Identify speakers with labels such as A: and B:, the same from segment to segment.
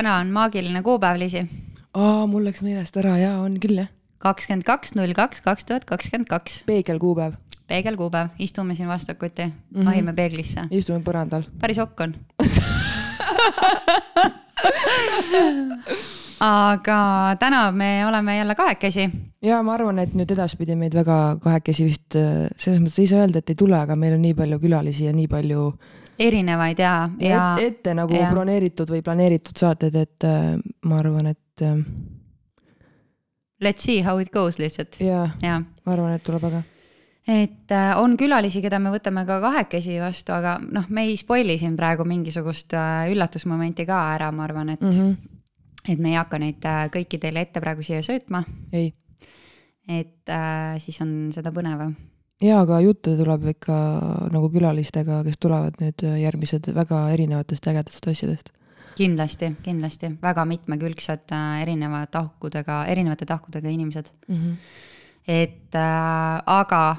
A: täna on maagiline kuupäev, Liisi.
B: aa, mul läks meelest ära ja on küll jah.
A: kakskümmend kaks, null kaks, kaks tuhat kakskümmend kaks.
B: peegelkuupäev,
A: peegelkuupäev, istume siin vastakuti mm. -hmm. vahime peeglisse.
B: istume põrandal.
A: päris okk on. aga täna me oleme jälle kahekesi.
B: ja ma arvan, et nüüd edaspidi meid väga kahekesi vist äh, selles mõttes ei saa öelda, et ei tule, aga meil on nii palju külalisi ja nii palju
A: erinevaid ja, ja
B: et, ette nagu
A: ja.
B: broneeritud või planeeritud saated, et äh, ma arvan, et äh,
A: let's see how it goes lihtsalt
B: ja
A: ja
B: ma arvan, et tuleb väga.
A: et äh, on külalisi, keda me võtame ka kahekesi vastu, aga noh, me ei spoil'i siin praegu mingisugust äh, üllatusmomenti ka ära, ma arvan, et mm,
B: Mm
A: -hmm.
B: -hmm.
A: et me ei hakka neid äh, kõiki teile ette praegu siia söötma,
B: ei,
A: et äh, siis on seda põnevam.
B: Ja aga juttu tuleb ikka nagu külalistega, kes tulevad nüüd äh, järgmised väga erinevatest ägedatest asjadest.
A: kindlasti, kindlasti väga mitmekülgsed äh, erineva tahkudega, erinevate tahkudega inimesed,
B: Mm -hmm.
A: et äh, aga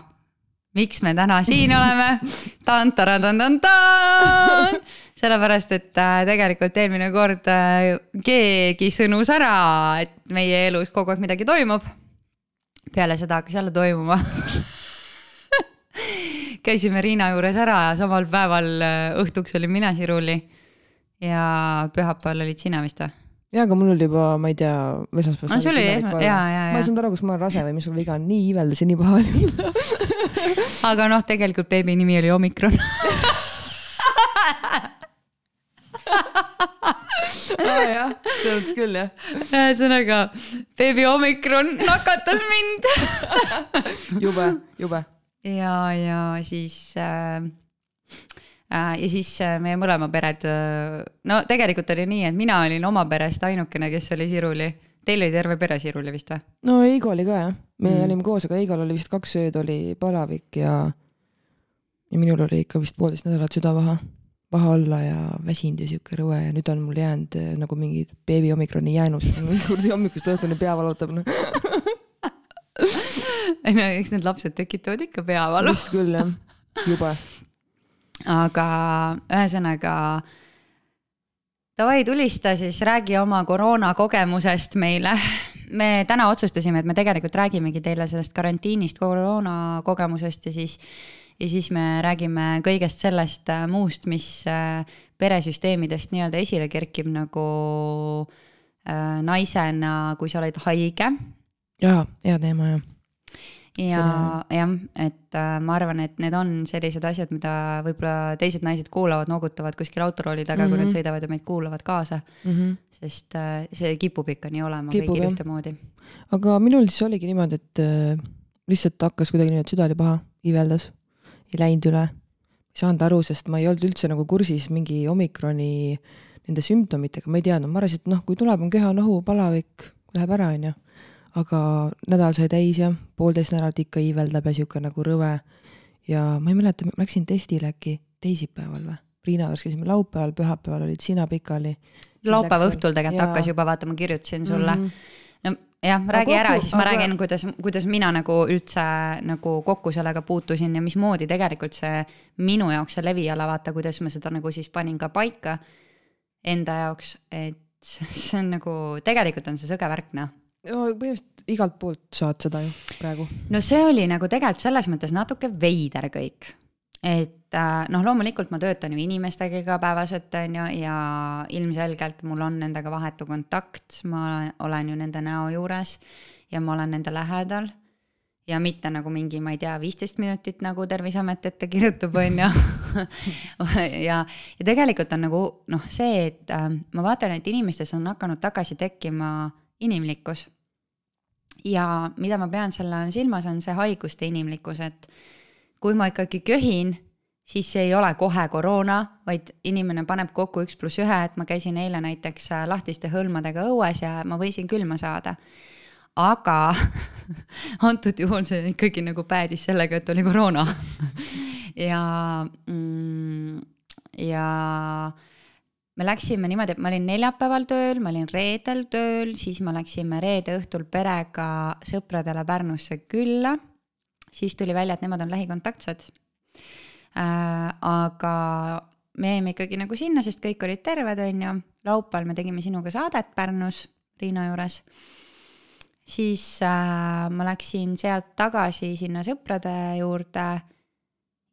A: miks me täna siin oleme? tan-taran-tan-tan-tan, sellepärast et äh, tegelikult eelmine kord keegi sõnus ära, et meie elus kogu aeg midagi toimub. peale seda hakkas jälle toimuma. käisime Riina juures ära ja samal päeval äh, õhtuks olin mina Siruli ja pühapäeval olid sina vist või?
B: ja aga mul oli juba, ma ei tea, esmaspäeval.
A: no see oli esma-, ja, ja,
B: ma ei saanud aru, kas ma olen rase või mis mul viga on, nii iiveldas ja nii paha oli.
A: aga noh, tegelikult beebi nimi oli Omikron.
B: jah, selles mõttes küll jah.
A: ühesõnaga, beebi Omikron nakatas mind.
B: jube, jube.
A: ja, ja siis äh, äh, ja siis äh, meie mõlema pered äh,, no tegelikult oli nii, et mina olin oma perest ainukene, kes oli Siruli. Teil oli terve pere Siruli vist või?
B: no Eigo oli ka jah, me
A: Mm.
B: olime koos, aga Eigol oli vist kaks ööd oli palavik ja ja minul oli ikka vist poolteist nädalat süda paha, paha olla ja väsinud ja sihuke rõve ja nüüd on mul jäänud nagu mingi beebi omikroni jäänus, kuradi hommikust õhtuni pea valutab noh.
A: ei no eks need lapsed tekitavad ikka peavalu.
B: vist küll jah, jube.
A: aga ühesõnaga davai, tulista siis, räägi oma koroonakogemusest meile. me täna otsustasime, et me tegelikult räägimegi teile sellest karantiinist, koroonakogemusest ja siis, ja siis me räägime kõigest sellest äh, muust, mis äh, peresüsteemidest nii-öelda esile kerkib nagu äh, naisena, kui sa oled haige
B: jaa, hea teema jah.
A: ja jah, et äh, ma arvan, et need on sellised asjad, mida võib-olla teised naised kuulavad, noogutavad kuskil autorooli taga mm, -hmm. kui nad
B: Mhm.
A: sõidavad ja meid kuulavad kaasa,
B: Mm -hmm.
A: sest äh, see kipub ikka nii olema
B: Kipub,
A: kõigil ühtemoodi.
B: aga minul siis oligi niimoodi, et äh, lihtsalt hakkas kuidagi niimoodi, süda oli paha, iiveldas, ei läinud üle. ei saanud aru, sest ma ei olnud üldse nagu kursis mingi omikroni nende sümptomitega, ma ei teadnud, ma arvasin, et noh, kui tuleb, on köha-nohu, palavik, läheb ära, onju. Aga nädal sai täis ja poolteist nädalat ikka iiveldab ja sihuke nagu rõve. ja ma ei mäleta, ma läksin testile äkki teisipäeval või? Riina juures käisime laupäeval, pühapäeval olid sina pikali.
A: laupäeva õhtul tegelikult
B: Jaa.
A: hakkas juba, vaata, ma kirjutasin sulle mm. -hmm. jah, räägi
B: Aga
A: ära,
B: kokku-
A: siis ma
B: aga-
A: räägin, kuidas, kuidas mina nagu üldse nagu kokku sellega puutusin ja mismoodi tegelikult see minu jaoks see leviala, vaata, kuidas ma seda nagu siis panin ka paika enda jaoks, et see on nagu, tegelikult on see sõge värk, noh
B: no põhimõtteliselt igalt poolt saad seda ju praegu.
A: no see oli nagu tegelikult selles mõttes natuke veider kõik. et äh, noh, loomulikult ma töötan ju inimestega igapäevaselt, on ju, ja ilmselgelt mul on nendega vahetu kontakt, ma olen ju nende näo juures ja ma olen nende lähedal ja mitte nagu mingi, ma ei tea, viisteist minutit nagu Terviseamet ette kirjutab, on ju. ja, ja tegelikult on nagu noh, see, et äh, ma vaatan, et inimestes on hakanud tagasi tekkima inimlikkus ja mida ma pean selle all silmas, on see haiguste inimlikkus, et kui ma ikkagi köhin, siis see ei ole kohe koroona, vaid inimene paneb kokku üks pluss ühe, et ma käisin eile näiteks äh, lahtiste hõlmadega õues ja ma võisin külma saada. aga antud juhul see ikkagi nagu päädis sellega, et oli koroona. ja mm,, ja me läksime niimoodi, et ma olin neljapäeval tööl, ma olin reedel tööl, siis me läksime reede õhtul perega sõpradele Pärnusse külla. siis tuli välja, et nemad on lähikontaktsed äh,. aga me jäime ikkagi nagu sinna, sest kõik olid terved, on ju. laupäeval me tegime sinuga saadet Pärnus Riina juures. siis äh, ma läksin sealt tagasi sinna sõprade juurde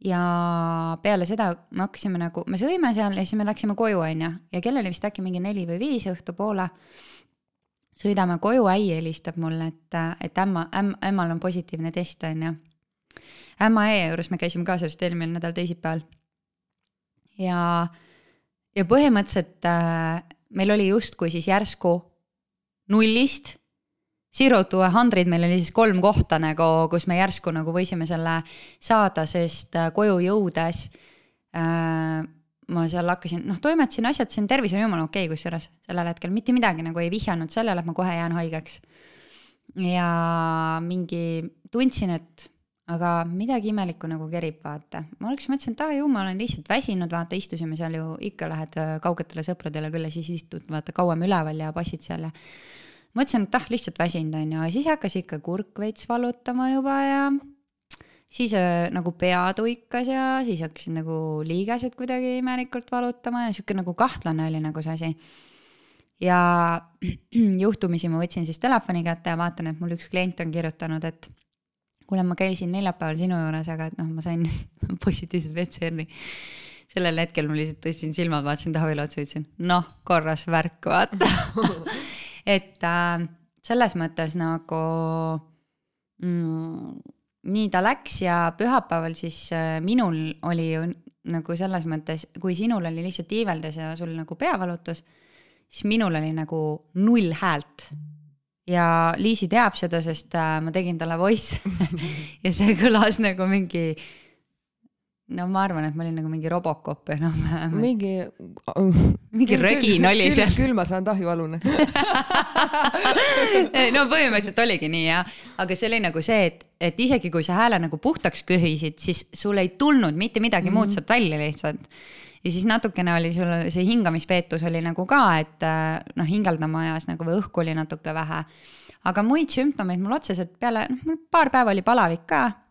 A: ja peale seda me hakkasime nagu, me sõime seal ja siis me läksime koju, on ju, ja kell oli vist äkki mingi neli või viis õhtupoole. sõidame koju, äi helistab mulle, et, et ämma, ämm, ämmal on positiivne test, on ju. ämma E juures me käisime ka sellest eelmine nädal teisipäeval. ja, ja põhimõtteliselt äh, meil oli justkui siis järsku nullist Zero to a hundred, meil oli siis kolm kohta nagu, kus me järsku nagu võisime selle saada, sest äh, koju jõudes äh, ma seal hakkasin, noh, toimetasin asjad, on tervis on jumala okei okay, kusjuures sellel hetkel, mitte midagi nagu ei vihjanud sellele, et ma kohe jään haigeks. ja mingi, tundsin, et aga midagi imelikku nagu kerib, vaata. ma alguses mõtlesin, et aa ju, ma olen lihtsalt väsinud, vaata, istusime seal ju, ikka lähed äh, kaugetele sõpradele külla, siis istud vaata kauem üleval ja passid seal ja mõtlesin, et ah, lihtsalt väsinud on ju, ja siis hakkas ikka kurk veits valutama juba ja siis äh, nagu pea tuikas ja siis hakkasid nagu liigesed kuidagi imelikult valutama ja sihuke nagu kahtlane oli nagu see asi. ja juhtumisi ma võtsin siis telefoni kätte ja vaatan, et mul üks klient on kirjutanud, et kuule, ma käisin neljapäeval sinu juures, aga et noh, ma sain positiivse PCR-i sellel hetkel ma lihtsalt tõstsin silmad, vaatasin Taavile otsa, ütlesin noh, korras värk, vaata et äh, selles mõttes nagu mm, nii ta läks ja pühapäeval siis äh, minul oli ju nagu selles mõttes, kui sinul oli lihtsalt iiveldas ja sul nagu peavalutus, siis minul oli nagu null häält. ja Liisi teab seda, sest äh, ma tegin talle voice ja see kõlas nagu mingi no ma arvan, et ma olin nagu mingi Robocop enam-vähem no,.
B: mingi.
A: mingi rögin oli seal.
B: küll ma saan tahjualune
A: no põhimõtteliselt oligi nii jah, aga see oli nagu see, et, et isegi kui sa hääle nagu puhtaks köhisid, siis sul ei tulnud mitte midagi mm -hmm. muud sealt välja lihtsalt. ja siis natukene oli sul see hingamispeetus oli nagu ka, et noh, hingeldama ajas nagu või õhku oli natuke vähe. aga muid sümptomeid mul otseselt peale, noh mul paar päeva oli palavik ka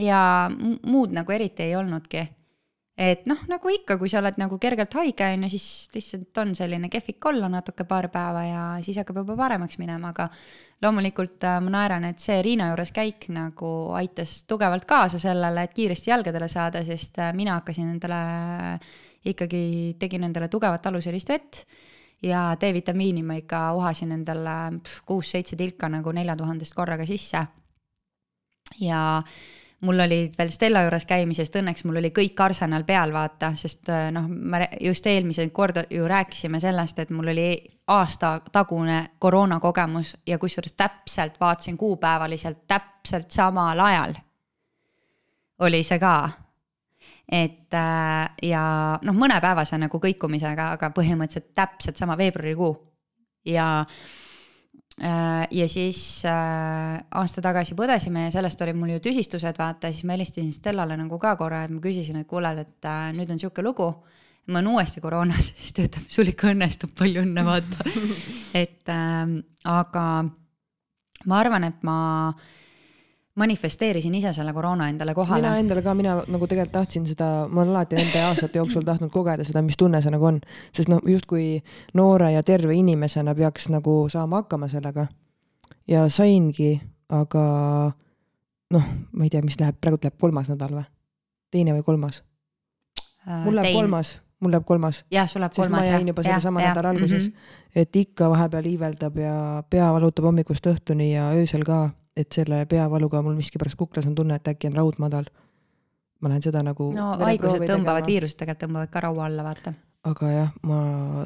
A: ja muud nagu eriti ei olnudki. et noh, nagu ikka, kui sa oled nagu kergelt haige, on ju, siis lihtsalt on selline kehvik olla natuke paar päeva ja siis hakkab juba paremaks minema, aga loomulikult äh, ma naeran, et see Riina juures käik nagu aitas tugevalt kaasa sellele, et kiiresti jalgadele saada, sest äh, mina hakkasin endale ikkagi, tegin endale tugevat aluselist vett ja D-vitamiini ma ikka uhasin endale kuus-seitse tilka nagu nelja tuhandest korraga sisse. ja mul olid veel Stella juures käimisest, õnneks mul oli kõik arsenal peal, vaata, sest äh, noh, me just eelmise korda ju rääkisime sellest, et mul oli aasta tagune koroonakogemus ja kusjuures täpselt vaatasin kuupäevaliselt täpselt samal ajal. oli see ka. et äh, ja noh, mõnepäevase nagu kõikumisega, aga põhimõtteliselt täpselt sama veebruarikuu ja ja siis äh, aasta tagasi põdesime ja sellest olid mul ju tüsistused, vaata, siis ma helistasin Stellale nagu ka korra, et ma küsisin, et kuule, et äh, nüüd on sihuke lugu. ma olen uuesti koroonas, siis ta ütleb, sul ikka õnnestub, palju õnne, vaata. et äh, aga ma arvan, et ma äh, manifesteerisin ise selle koroona endale kohale.
B: mina endale ka, mina nagu tegelikult tahtsin seda, ma olen alati nende aastate jooksul tahtnud kogeda seda, mis tunne see nagu on. sest noh, justkui noore ja terve inimesena peaks nagu saama hakkama sellega. ja saingi, aga noh, ma ei tea, mis läheb, praegu läheb kolmas nädal või? teine või kolmas äh,? mul läheb Tein. kolmas, mul läheb kolmas.
A: jah, sul läheb kolmas.
B: ma jäin juba sellesama nädala alguses mm, -hmm. et ikka vahepeal iiveldab ja pea valutab hommikust õhtuni ja öösel ka et selle peavaluga mul miskipärast kuklas on tunne, et äkki on raud madal. ma lähen seda nagu.
A: no haigused tõmbavad, viirused tegelikult tõmbavad ka raua alla, vaata.
B: aga jah, ma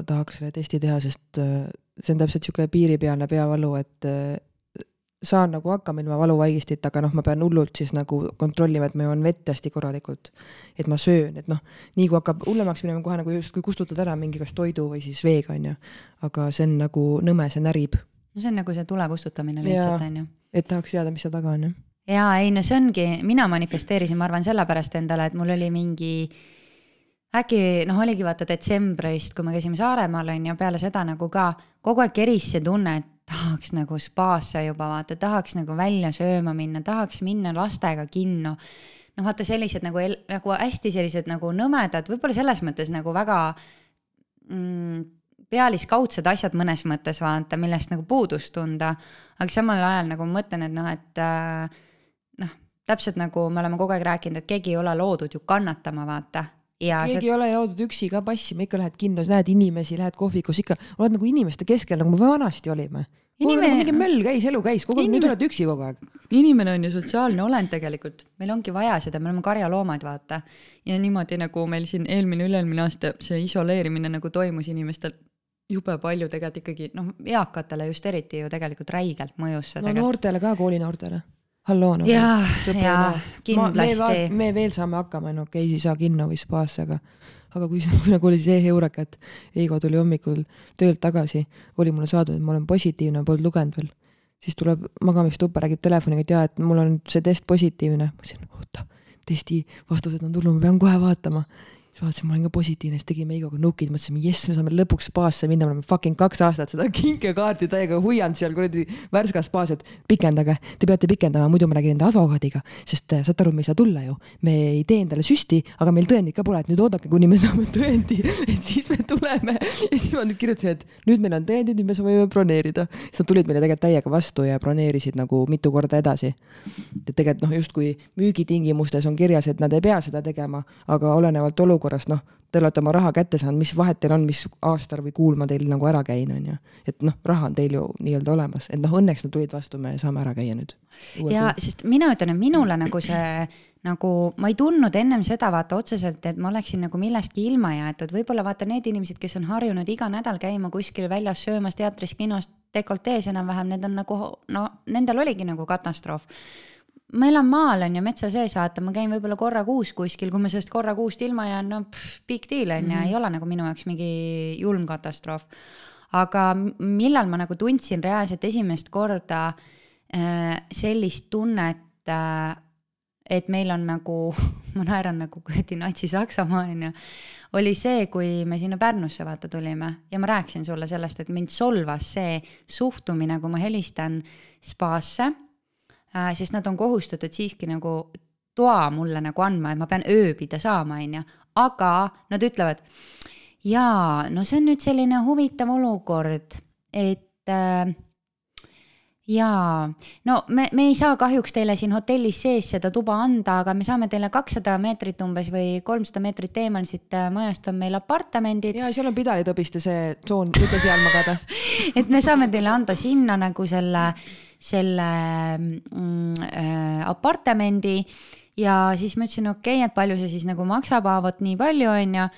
B: tahaks selle testi teha, sest äh, see on täpselt sihuke piiripealne peavalu, et äh, saan nagu hakkama ilma valuvaigistit, aga noh, ma pean hullult siis nagu kontrollima, et ma joon vett hästi korralikult. et ma söön, et noh, nii kui hakkab hullemaks minema, kohe nagu justkui kustutad ära mingi kas toidu või siis veega, on ju. aga see on nagu nõme, see närib.
A: no see on nagu see tule kustutamine lihtsalt, on ju
B: et tahaks teada, mis seal taga on, jah?
A: jaa, ei no see ongi, mina manifesteerisin, ma arvan, sellepärast endale, et mul oli mingi äkki noh, oligi vaata detsembrist, kui me käisime Saaremaal on ju, peale seda nagu ka kogu aeg keris see tunne, et tahaks nagu spaasse juba vaata, tahaks nagu välja sööma minna, tahaks minna lastega kinno. noh, vaata sellised nagu, nagu hästi sellised nagu nõmedad, võib-olla selles mõttes nagu väga mm, pealiskaudsed asjad mõnes mõttes vaata, millest nagu puudust tunda. aga samal ajal nagu ma mõtlen, et noh, et äh, noh, täpselt nagu me oleme kogu aeg rääkinud, et keegi ei ole loodud ju kannatama, vaata
B: ja keegi see... ei ole joodud üksi ka passima, ikka lähed kinnos, näed inimesi, lähed kohvikus, ikka oled nagu inimeste keskel, nagu me vanasti olime. Inimene... Nagu mingi möll käis, elu käis, kogu aeg Inimene..., nüüd oled üksi kogu aeg.
A: inimene on ju sotsiaalne olend tegelikult, meil ongi vaja seda, me oleme karjaloomad, vaata. ja niimoodi nagu meil siin eelmine, üle-eelmine aasta see isoleerimine nagu toimus inimestel jube palju tegelikult ikkagi noh, eakatele just eriti ju tegelikult räigelt mõjus see
B: no tegelikult. noortele ka, koolinoortele halloo
A: nagu. jaa, jaa, kindlasti.
B: me veel saame hakkama, no okei okay,, ei saa kinno või spaasse, aga, aga kui nagu oli see heureka, et Heigo tuli hommikul töölt tagasi, oli mulle saadud, et ma olen positiivne, polnud lugenud veel. siis tuleb magamistuppa, räägib telefoniga, et jaa, et mul on see test positiivne. ma ütlesin, oota, testi vastused on tulnud, ma pean kohe vaatama siis vaatasin, ma olin ka positiivne, siis tegime Heigoga nukid, mõtlesime, jess, me saame lõpuks spaasse minna, me oleme fucking kaks aastat seda kinkekaarti täiega huianud seal kuradi Värskas spaas, et pikendage, te peate pikendama, muidu ma räägin enda advokaadiga, sest äh, saate aru, me ei saa tulla ju. me ei tee endale süsti, aga meil tõendit ka pole, et nüüd oodake, kuni me saame tõendi, et siis me tuleme. ja siis ma nüüd kirjutasin, et nüüd meil on tõendid, nüüd me võime broneerida. siis nad tulid meile tegelikult täiega vastu ja broneerisid nagu mitu korda edasi. et tegelikult noh, justkui müügitingimustes on kirjas, et nad ei pea seda tegema, aga olenevalt olukorrast olukorrast, noh, te olete oma raha kätte saanud, mis vahet teil on, mis aastal või kuul ma teil nagu ära käin, on ju. et noh, raha on teil ju nii-öelda olemas, et noh, õnneks nad tulid vastu, me saame ära käia nüüd.
A: ja kuul. sest mina ütlen, et minule nagu see nagu ma ei tundnud ennem seda vaata otseselt, et ma oleksin nagu millestki ilma jäetud, võib-olla vaata need inimesed, kes on harjunud iga nädal käima kuskil väljas söömas, teatris, kinos, dekoltees enam-vähem, need on nagu no nendel oligi nagu katastroof ma elan maal on ju, metsa sees, vaata, ma käin võib-olla korra kuus kuskil, kui ma sellest korra kuust ilma jään, no pff, big deal on ju mm -hmm., ei ole nagu minu jaoks mingi julm katastroof. aga millal ma nagu tundsin reaalselt esimest korda äh, sellist tunnet äh,, et meil on nagu, ma naeran nagu kuradi Natsi-Saksamaa on ju, oli see, kui me sinna Pärnusse vaata tulime ja ma rääkisin sulle sellest, et mind solvas see suhtumine, kui ma helistan spaasse Äh, sest nad on kohustatud siiski nagu toa mulle nagu andma, et ma pean ööbida saama, on ju, aga nad ütlevad, jaa, no see on nüüd selline huvitav olukord, et äh, jaa, no me, me ei saa kahjuks teile siin hotellis sees seda tuba anda, aga me saame teile kakssada meetrit umbes või kolmsada meetrit eemal siit äh, majast on meil apartamendid.
B: ja seal on pidalitõbiste see tsoon, võite seal magada
A: et me saame teile anda sinna nagu selle selle mm, äh, apartamendi ja siis ma ütlesin, okei okay,, et palju see siis nagu maksab, vot nii palju, on ju.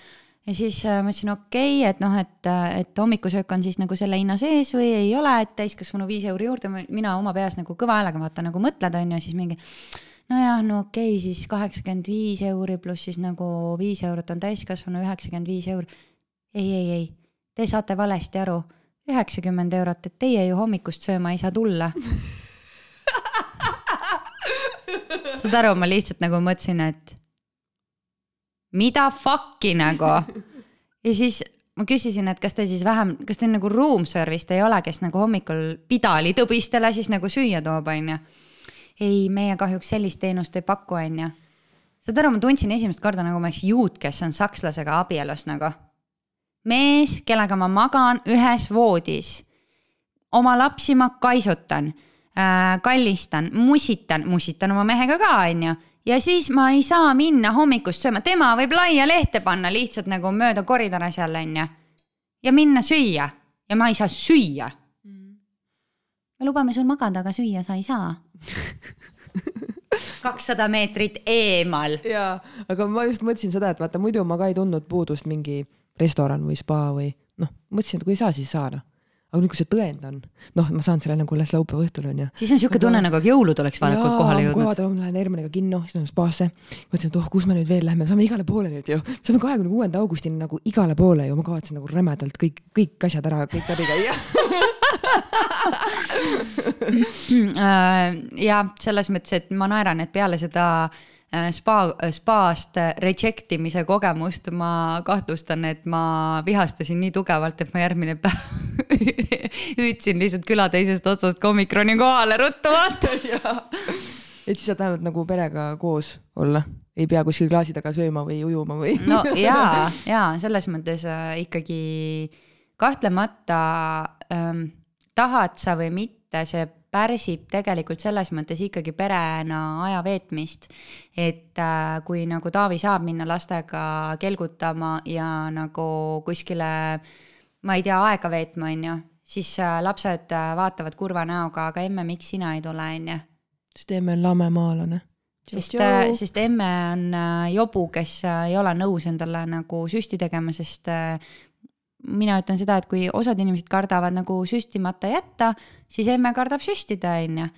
A: ja siis äh, ma ütlesin, okei okay,, et noh, et, et hommikusöök on siis nagu selle hinna sees või ei ole, et täiskasvanu viis euri juurde, mina oma peas nagu kõva häälega vaata nagu mõtled, on ju, siis mingi nojah, no okei okay,, siis kaheksakümmend viis euri pluss siis nagu viis eurot on täiskasvanu, üheksakümmend viis euri. ei, ei, ei, te saate valesti aru üheksakümmend eurot, et teie ju hommikust sööma ei saa tulla saad aru, ma lihtsalt nagu mõtlesin, et mida fuck'i nagu. ja siis ma küsisin, et kas te siis vähem, kas teil nagu room service'it ei ole, kes nagu hommikul pidalitõbistele siis nagu süüa toob, onju. ei, meie kahjuks sellist teenust ei paku, onju. saad aru, ma tundsin esimest korda nagu ma oleks juut, kes on sakslasega abielus nagu mees, kellega ma magan ühes voodis. oma lapsi ma kaisutan äh,, kallistan, musitan, musitan oma mehega ka, onju. ja siis ma ei saa minna hommikust sööma, tema võib laia lehte panna lihtsalt nagu mööda koridore seal, onju. ja minna süüa ja ma ei saa süüa mm.. me lubame sul magada, aga süüa sa ei saa kakssada meetrit eemal.
B: jaa, aga ma just mõtlesin seda, et vaata muidu ma ka ei tundnud puudust mingi restoran või spa või noh, mõtlesin, et kui ei saa, siis ei saa noh aga nüüd, kui see tõend on, noh, ma saan selle nagu alles laupäeva õhtul onju.
A: siis on siuke tunne nagu jõulud oleks vahepeal kohale jõudnud.
B: kohe vaata, ma lähen Hermaniga kinno, siis lähme spaasse. mõtlesin, et oh, kus me nüüd veel lähme, saame igale poole nüüd ju. saame kahekümne kuuenda augustini nagu igale poole ju, ma kavatsen nagu rämedalt kõik, kõik asjad ära, kõik läbi käia
A: äh, ja selles mõttes, et ma naeran, et peale seda Äh, spa, äh, spaast reject imise kogemust, ma kahtlustan, et ma vihastasin nii tugevalt, et ma järgmine päev hüüdsin lihtsalt küla teisest otsast ka omikroni kohale ruttu vaata.
B: Et siis saad vähemalt nagu perega koos olla, ei pea kuskil klaasi taga sööma või ujuma või
A: no jaa, jaa, selles mõttes äh, ikkagi kahtlemata ähm, tahad sa või mitte, see pärsib tegelikult selles mõttes ikkagi perena aja veetmist. et äh, kui nagu Taavi saab minna lastega kelgutama ja nagu kuskile, ma ei tea, aega veetma, on ju, siis äh, lapsed äh, vaatavad kurva näoga, aga emme, miks sina ei tule, on ju
B: sest emme on lamemaalane.
A: sest, äh, sest emme on äh, jobu, kes äh, ei ole nõus endale nagu süsti tegema, sest mina ütlen seda, et kui osad inimesed kardavad nagu süstimata jätta, siis emme kardab süstida, on ju.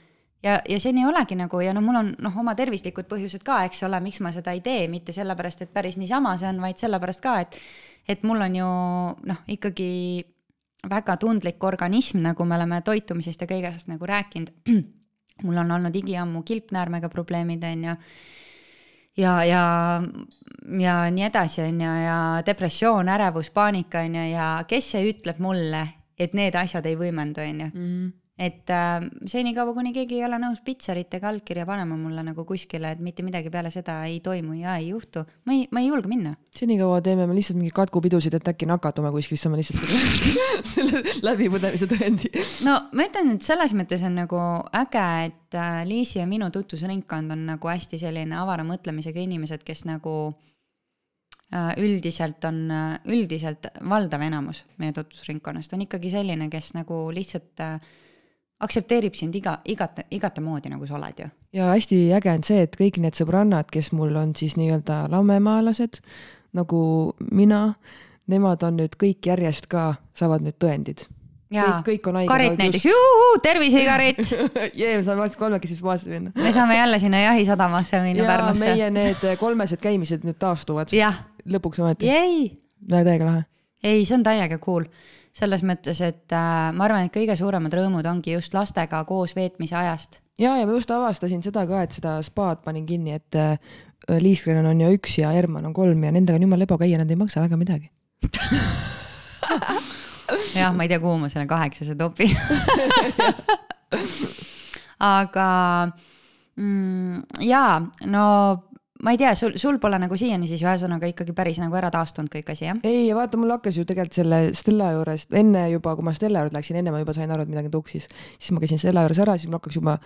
A: ja, ja see nii olegi nagu ja noh, mul on noh, oma tervislikud põhjused ka, eks ole, miks ma seda ei tee, mitte sellepärast, et päris niisama see on, vaid sellepärast ka, et, et mul on ju noh, ikkagi väga tundlik organism, nagu me oleme toitumisest ja kõigest nagu rääkinud mul on olnud igiammu kilpnäärmega probleemid, on ju. Ja, ja, ja nii edasi, on ju, ja depressioon, ärevus, paanika, on ju, ja kes see ütleb mulle, et need asjad ei võimendu, on ju. Et äh, senikaua, kuni keegi ei ole nõus pitserit ega allkirja panema mulle nagu kuskile, et mitte midagi peale seda ei toimu ja ei juhtu, ma ei, ma ei julge minna.
B: senikaua teeme me lihtsalt mingeid katkupidusid, et äkki nakatume kuskil, siis saame lihtsalt selle, selle läbipõdemise tõendi.
A: no ma ütlen, et selles mõttes on nagu äge, et äh, Liisi ja minu tutvusringkond on nagu hästi selline avara mõtlemisega inimesed, kes nagu äh, üldiselt on, üldiselt valdav enamus meie tutvusringkonnast on ikkagi selline, kes nagu lihtsalt äh, aktsepteerib sind iga, igat, igatemoodi, nagu sa oled ju.
B: ja hästi äge on see, et kõik need sõbrannad, kes mul on siis nii-öelda lammemaalased, nagu mina, nemad on nüüd kõik järjest ka, saavad nüüd tõendid.
A: kõik, kõik on haiged. Karit näiteks, tervise Karit
B: jee, me saame varsti kolmekesi spaasi minna.
A: me saame jälle sinna jahisadamasse minna Pärnusse.
B: meie need kolmesed käimised nüüd taastuvad. lõpuks ometi. täiega lahe.
A: ei, see on täiega cool selles mõttes, et äh, ma arvan, et kõige suuremad rõõmud ongi just lastega koos veetmise ajast.
B: ja, ja ma just avastasin seda ka, et seda spaad panin kinni, et äh, Liiskren on ju üks ja Herman on kolm ja nendega on jumala lebo käia, nad ei maksa väga midagi
A: jah, ma ei tea, kuhu ma selle kaheksase topin aga mm, jaa, no ma ei tea, sul, sul pole nagu siiani siis ühesõnaga ikkagi päris nagu ära taastunud kõik asi, jah?
B: ei, vaata, mul hakkas ju tegelikult selle Stella juures, enne juba, kui ma Stella juurde läksin, enne ma juba sain aru, et midagi tuksis. siis ma käisin Stella juures ära, siis mul hakkas juba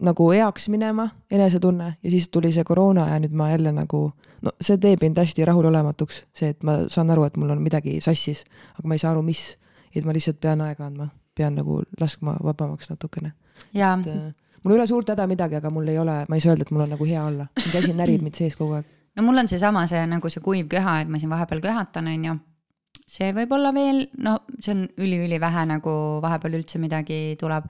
B: nagu heaks minema, enesetunne ja siis tuli see koroona ja nüüd ma jälle nagu, no see teeb mind hästi rahulolematuks, see, et ma saan aru, et mul on midagi sassis, aga ma ei saa aru, mis. et ma lihtsalt pean aega andma, pean nagu laskma vabamaks natukene. et äh, mul ei ole suurt häda midagi, aga mul ei ole, ma ei saa öelda, et mul on nagu hea olla, käsi närib mind sees kogu aeg.
A: no mul on seesama, see nagu see kuiv köha, et ma siin vahepeal köhatan, on ju. see võib olla veel, no see on üliülivähe nagu vahepeal üldse midagi tuleb.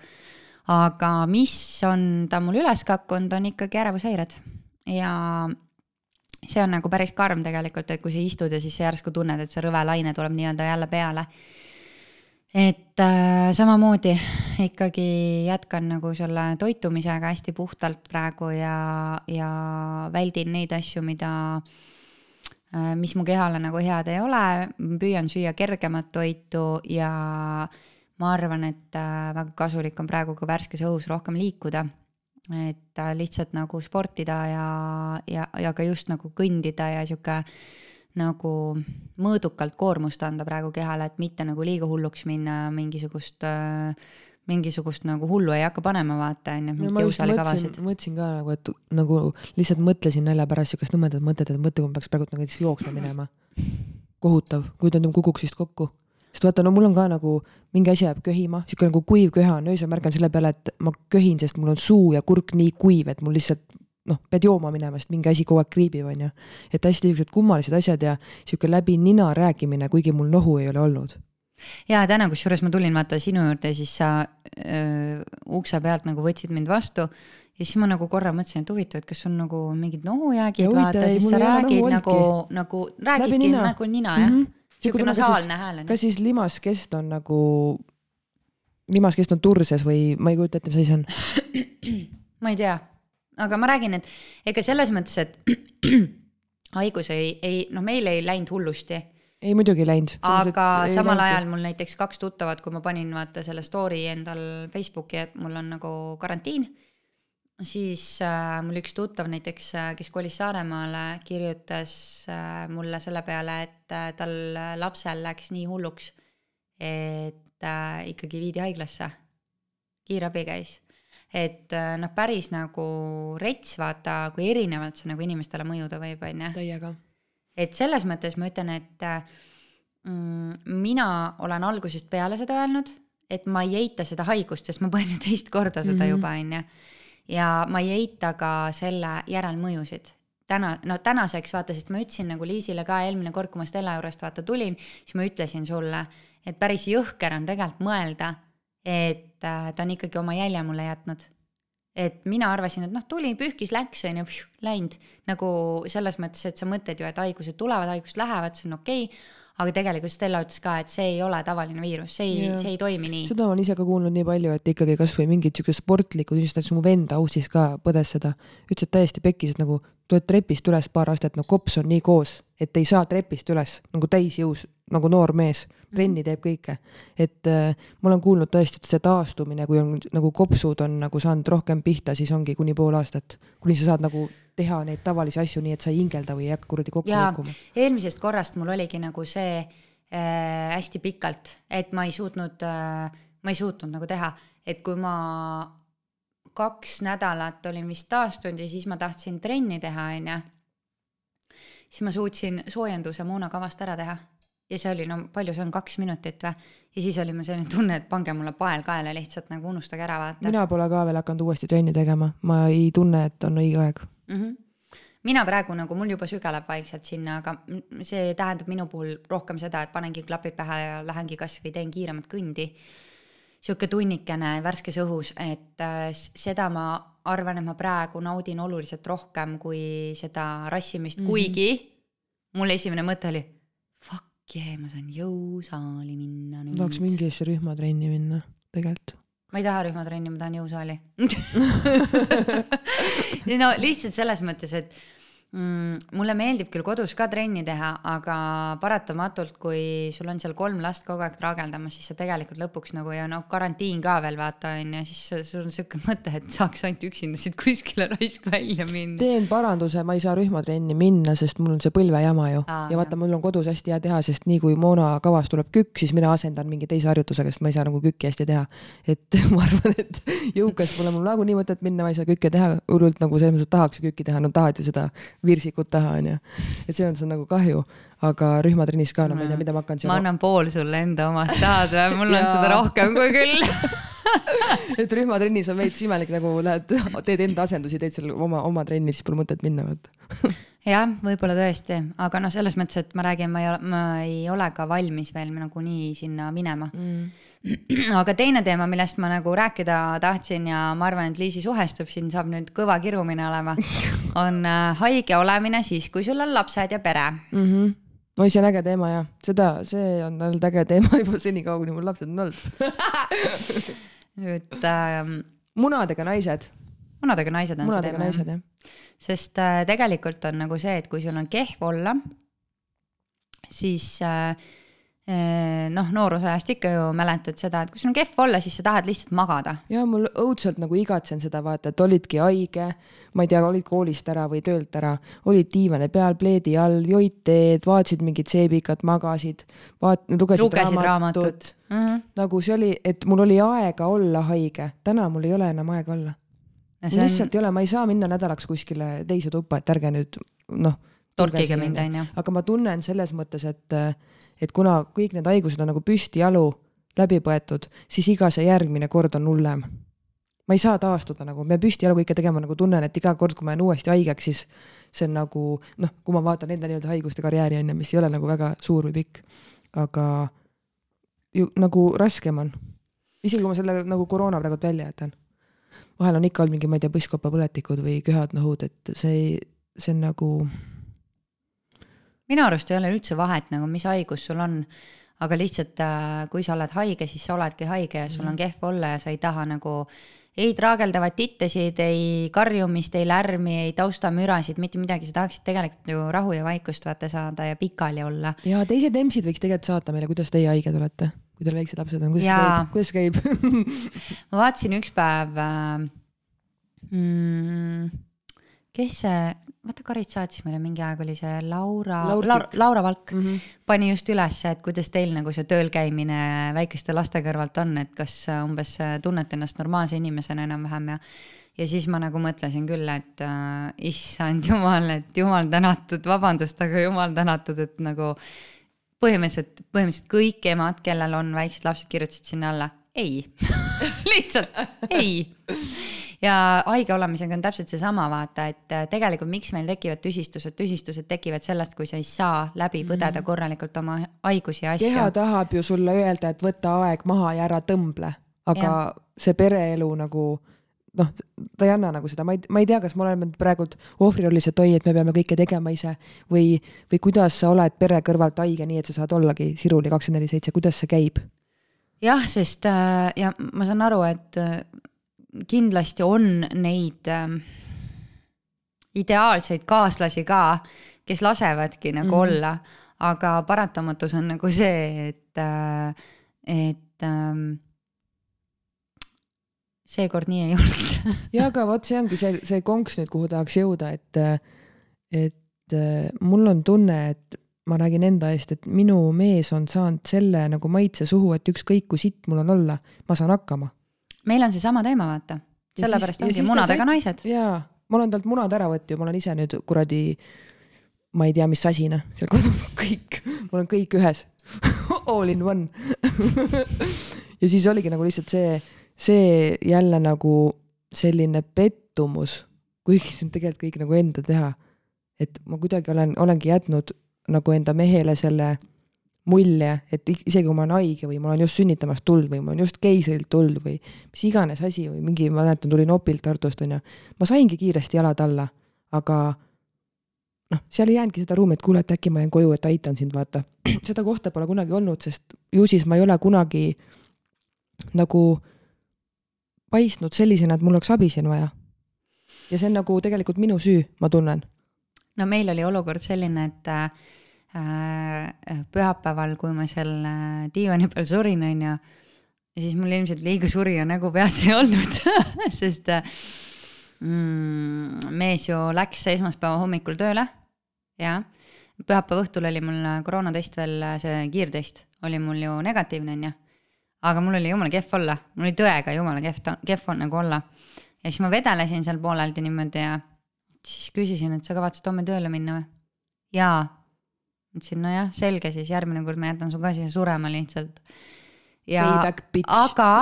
A: aga mis on ta mul üles kakkunud, on ikkagi ärevushäired ja see on nagu päris karm tegelikult, et kui sa istud ja siis sa järsku tunned, et see rõve laine tuleb nii-öelda jälle peale et äh, samamoodi ikkagi jätkan nagu selle toitumisega hästi puhtalt praegu ja, ja väldin neid asju, mida äh,, mis mu kehale nagu head ei ole, püüan süüa kergemat toitu ja ma arvan, et äh, väga kasulik on praegu ka värskes õhus rohkem liikuda. et äh, lihtsalt nagu sportida ja, ja, ja ka just nagu kõndida ja sihuke nagu mõõdukalt koormust anda praegu kehale, et mitte nagu liiga hulluks minna, mingisugust äh, mingisugust nagu hullu ei hakka panema, vaata on ju, mingeid jõusaalikavasid.
B: mõtlesin ka nagu, et nagu lihtsalt mõtlesin nalja pärast siukest nõmedat mõtet, et mõtle, kui ma peaks praegu nagu näiteks jooksma minema. kohutav, kujutan, kukuks vist kokku. sest vaata, no mul on ka nagu mingi asi jääb köhima, siuke nagu kuiv köha on, öösel märkan selle peale, et ma köhin, sest mul on suu ja kurk nii kuiv, et mul lihtsalt noh, pead jooma minema, sest mingi asi kogu aeg kriibib, on ju. et hästi niisugused kummalised asjad ja sihuke läbi nina rääkimine, kuigi mul nohu ei ole olnud.
A: ja täna, kusjuures ma tulin vaata sinu juurde, siis sa öö, ukse pealt nagu võtsid mind vastu ja siis ma nagu korra mõtlesin, et huvitav, et kas on nagu mingid nohujäägid, vaata, siis sa räägid nagu, nagu, räägidki nina. nagu nina jah mm -hmm.? sihuke nasaalne hääl on.
B: kas siis limaskest on nagu, limaskest on turses või ma ei kujuta ette, mis asi see on
A: ma ei tea aga ma räägin, et ega selles mõttes, et haigus ei, ei noh, meil ei läinud hullusti.
B: ei muidugi läinud.
A: aga samal läinud. ajal mul näiteks kaks tuttavat, kui ma panin vaata selle story endal Facebooki, et mul on nagu karantiin siis äh, mul üks tuttav näiteks, kes kolis Saaremaale, kirjutas äh, mulle selle peale, et äh, tal lapsel läks nii hulluks, et äh, ikkagi viidi haiglasse. kiirabi käis et äh, noh, päris nagu rets, vaata, kui erinevalt see nagu inimestele mõjuda võib, on ju.
B: täiega.
A: et selles mõttes ma ütlen, et mm, mina olen algusest peale seda öelnud, et ma ei eita seda haigust, sest ma põen ju teist korda seda mm -hmm. juba, on ju. ja ma ei eita ka selle järelmõjusid täna, no tänaseks vaata, sest ma ütlesin nagu Liisile ka eelmine kord, kui ma Stella juurest vaata tulin, siis ma ütlesin sulle, et päris jõhker on tegelikult mõelda et äh, ta on ikkagi oma jälje mulle jätnud. et mina arvasin, et noh, tuli, pühkis, läks, on ju, läinud. nagu selles mõttes, et sa mõtled ju, et haigused tulevad, haigused lähevad, see on okei okay, aga tegelikult Stella ütles ka, et see ei ole tavaline viirus, see ei, see ei toimi nii.
B: seda ma olen ise ka kuulnud nii palju, et ikkagi kasvõi mingid siuksed sportlikud inimesed, näiteks mu vend Aussis ka põdes seda, ütles, et täiesti pekkis, et nagu tuled trepist üles paar astet, no kops on nii koos, et ei saa trepist üles nagu täisjõus nagu noor mees, mhm. trenni teeb kõike. et äh, ma olen kuulnud tõesti, et see taastumine, kui on nagu kopsud on nagu saanud rohkem pihta, siis ongi kuni pool aastat, kuni sa saad nagu teha neid tavalisi asju nii, et sa ei hingelda või ei hakka kuradi kokku kukkuma.
A: eelmisest korrast mul oligi nagu see äh, hästi pikalt, et ma ei suutnud äh,, ma ei suutnud nagu teha, et kui ma kaks nädalat olin vist taastunud ja siis ma tahtsin trenni teha, onju. Siis ma suutsin soojenduse moonakavast ära teha ja see oli, no palju see on, kaks minutit või? ja siis oli mul selline tunne, et pange mulle pael kaela lihtsalt nagu unustage ära, vaata.
B: mina pole ka veel hakanud uuesti trenni tegema, ma ei tunne, et on õige aeg mm.
A: -hmm mina praegu nagu mul juba sügeleb vaikselt sinna, aga see tähendab minu puhul rohkem seda, et panengi klapid pähe ja lähengi kasvõi teen kiiremat kõndi. sihuke tunnikene värskes õhus, et äh, seda ma arvan, et ma praegu naudin oluliselt rohkem kui seda rassimist mm, -hmm. kuigi mul esimene mõte oli jee, ma saan jõusaali minna nüüd.
B: tahaks mingisse rühmatrenni minna, tegelikult.
A: ma ei taha rühmatrenni, ma tahan jõusaali no lihtsalt selles mõttes, et mm, mulle meeldib küll kodus ka trenni teha, aga paratamatult, kui sul on seal kolm last kogu aeg traageldamas, siis sa tegelikult lõpuks nagu ja noh, karantiin ka veel vaata on ju, siis sul on siuke mõte, et saaks ainult üksinda siit kuskile raisk välja minna.
B: teen paranduse, ma ei saa rühmatrenni minna, sest mul on see põlvejama ju Aa, ja vaata, mul on kodus hästi hea teha, sest nii kui Moona kavas tuleb kükk, siis mina asendan mingi teise harjutusega, sest ma ei saa nagu kükki hästi teha. et ma arvan, et jõukas pole mul nagunii mõtet minna, ma ei saa kükki teha, hullult nagu selles mõttes, et tahaks kükki teha, no tahad ju seda virsikut taha, onju. et see on, see on nagu kahju, aga rühmatrennis ka, no ma ei tea, mida ma hakkan
A: seal. ma annan pool sulle enda omast, tahad või? mul on seda rohkem kui küll
B: et rühmatrennis on veits imelik, nagu lähed, teed enda asendusi, teed seal oma, oma trenni, siis pole mõtet minna, vaata
A: jah, võib-olla tõesti, aga noh, selles mõttes, et ma räägin, ma ei ole, ma ei ole ka valmis veel nagunii sinna minema mm aga teine teema, millest ma nagu rääkida tahtsin ja ma arvan, et Liisi suhestub, siin saab nüüd kõva kirumine olema, on äh, haige olemine siis, kui sul on lapsed ja pere
B: mm. -hmm oi, see on äge teema jah, seda, see on olnud äge teema juba senikaua, kuni mul lapsed on olnud
A: nüüd ähm,.
B: munadega naised.
A: Munadega naised on
B: munadega see teema. jah.
A: sest äh, tegelikult on nagu see, et kui sul on kehv olla, siis äh, noh, noorusajast ikka ju mäletad seda, et kui sul on kehv olla, siis sa tahad lihtsalt magada.
B: ja mul õudselt nagu igatsen seda vaata, et olidki haige, ma ei tea, olid koolist ära või töölt ära, olid diivani peal, pleedi all, jõid teed, vaatasid mingit seebikat, magasid, vaat-, lugesid, lugesid raamatut, raamatut.. Mm -hmm. nagu see oli, et mul oli aega olla haige, täna mul ei ole enam aega olla. On... lihtsalt ei ole, ma ei saa minna nädalaks kuskile teise tuppa, et ärge nüüd noh.
A: torkige mind, onju.
B: aga ma tunnen selles mõttes, et et kuna kõik need haigused on nagu püsti-jalu läbi põetud, siis iga see järgmine kord on hullem. ma ei saa taastuda nagu, me püsti-jalu kõike tegema nagu tunnen, et iga kord, kui ma jään uuesti haigeks, siis see on nagu noh, kui ma vaatan enda nii-öelda haiguste karjääri on ju, mis ei ole nagu väga suur või pikk, aga ju nagu raskem on. isegi kui ma selle nagu koroona praegult välja jätan. Vahel on ikka olnud mingi, ma ei tea, põsskopapõletikud või köhad, nohud, et see ei, see on nagu
A: minu arust ei ole üldse vahet nagu, mis haigus sul on, aga lihtsalt äh, kui sa oled haige, siis sa oledki haige ja sul on mhm. kehv olla ja sa ei taha nagu ei traageldavat tittesid, ei karjumist, ei lärmi, ei taustamürasid, mitte midagi, sa tahaksid tegelikult ju rahu ja vaikust vaata saada ja pikali olla.
B: ja teised EMS-id võiks tegelikult saata meile, kuidas teie haiged olete, kui teil väiksed lapsed on, kuidas käib, kuidas käib
A: ma vaatasin üks päev äh, mm,. kes see, vaata Karit saatis meile mingi aeg oli see Laura. Laura, Laura Valk
B: mm. -hmm.
A: pani just ülesse, et kuidas teil nagu see tööl käimine väikeste laste kõrvalt on, et kas äh, umbes äh, tunnete ennast normaalse inimesena enam-vähem ja ja siis ma nagu mõtlesin küll, et äh, issand jumal, et jumal tänatud, vabandust, aga jumal tänatud, et nagu põhimõtteliselt, põhimõtteliselt kõik emad, kellel on väiksed lapsed, kirjutasid sinna alla ei lihtsalt ei. ja haige olemisega on täpselt seesama, vaata, et äh, tegelikult miks meil tekivad tüsistused, tüsistused tekivad sellest, kui sa ei saa läbi põdeda korralikult oma haigusi ja asju.
B: keha tahab ju sulle öelda, et võta aeg maha ja ära tõmble, aga
A: Jah.
B: see pereelu nagu noh, ta ei anna nagu seda, ma ei, ma ei tea, kas me oleme nüüd praegult ohvrirollis, et oi, et me peame kõike tegema ise või, või kuidas sa oled pere kõrvalt haige, nii et sa saad ollagi siruli kakskümmend neli seitse, kuidas see käib?
A: jah, sest äh, ja ma saan aru, et äh, kindlasti on neid äh, ideaalseid kaaslasi ka, kes lasevadki nagu mm. -hmm. olla, aga paratamatus on nagu see, et äh,, et ähm, seekord nii ei olnud
B: ja aga vot see ongi see, see konks nüüd, kuhu tahaks jõuda, et, et äh, mul on tunne, et ma räägin enda eest, et minu mees on saanud selle nagu maitse suhu, et ükskõik kui sitt mul on olla, ma saan hakkama.
A: meil on seesama teema, vaata. Sellepärast ongi munadega
B: sai-
A: naised.
B: jaa, ma olen talt munad ära võtnud ja ma olen ise nüüd kuradi, ma ei tea, mis asina seal kodus kõik, mul on kõik ühes all in one ja siis oligi nagu lihtsalt see, see jälle nagu selline pettumus, kuigi see on tegelikult kõik nagu enda teha. et ma kuidagi olen, olengi jätnud nagu enda mehele selle mulje, et isegi kui ma olen haige või ma olen just sünnitamast tulnud või ma olen just keisrilt tulnud või mis iganes asi või mingi, ma mäletan, tulin opilt Tartust onju, ma saingi kiiresti jalad alla, aga noh, seal ei jäänudki seda ruumi, et kuule, et äkki ma jään koju, et aitan sind, vaata. seda kohta pole kunagi olnud, sest ju siis ma ei ole kunagi nagu paistnud sellisena, et mul oleks abi siin vaja. ja see on nagu tegelikult minu süü, ma tunnen.
A: no meil oli olukord selline, et äh, pühapäeval, kui ma seal äh, diivani peal surin, onju, siis mul ilmselt liiga surja nägu peas ei olnud sest äh, mm, mees ju läks esmaspäeva hommikul tööle, jah. pühapäeva õhtul oli mul koroonatest veel, see kiirtest oli mul ju negatiivne, onju. Aga mul oli jumala kehv olla, mul oli tõega jumala kehv, kehv on nagu olla. ja siis ma vedelesin seal pooleldi niimoodi ja siis küsisin, et sa kavatsed homme tööle minna või? jaa. ütlesin, nojah, selge, siis järgmine kord ma jätan su ka siia surema lihtsalt. ja, aga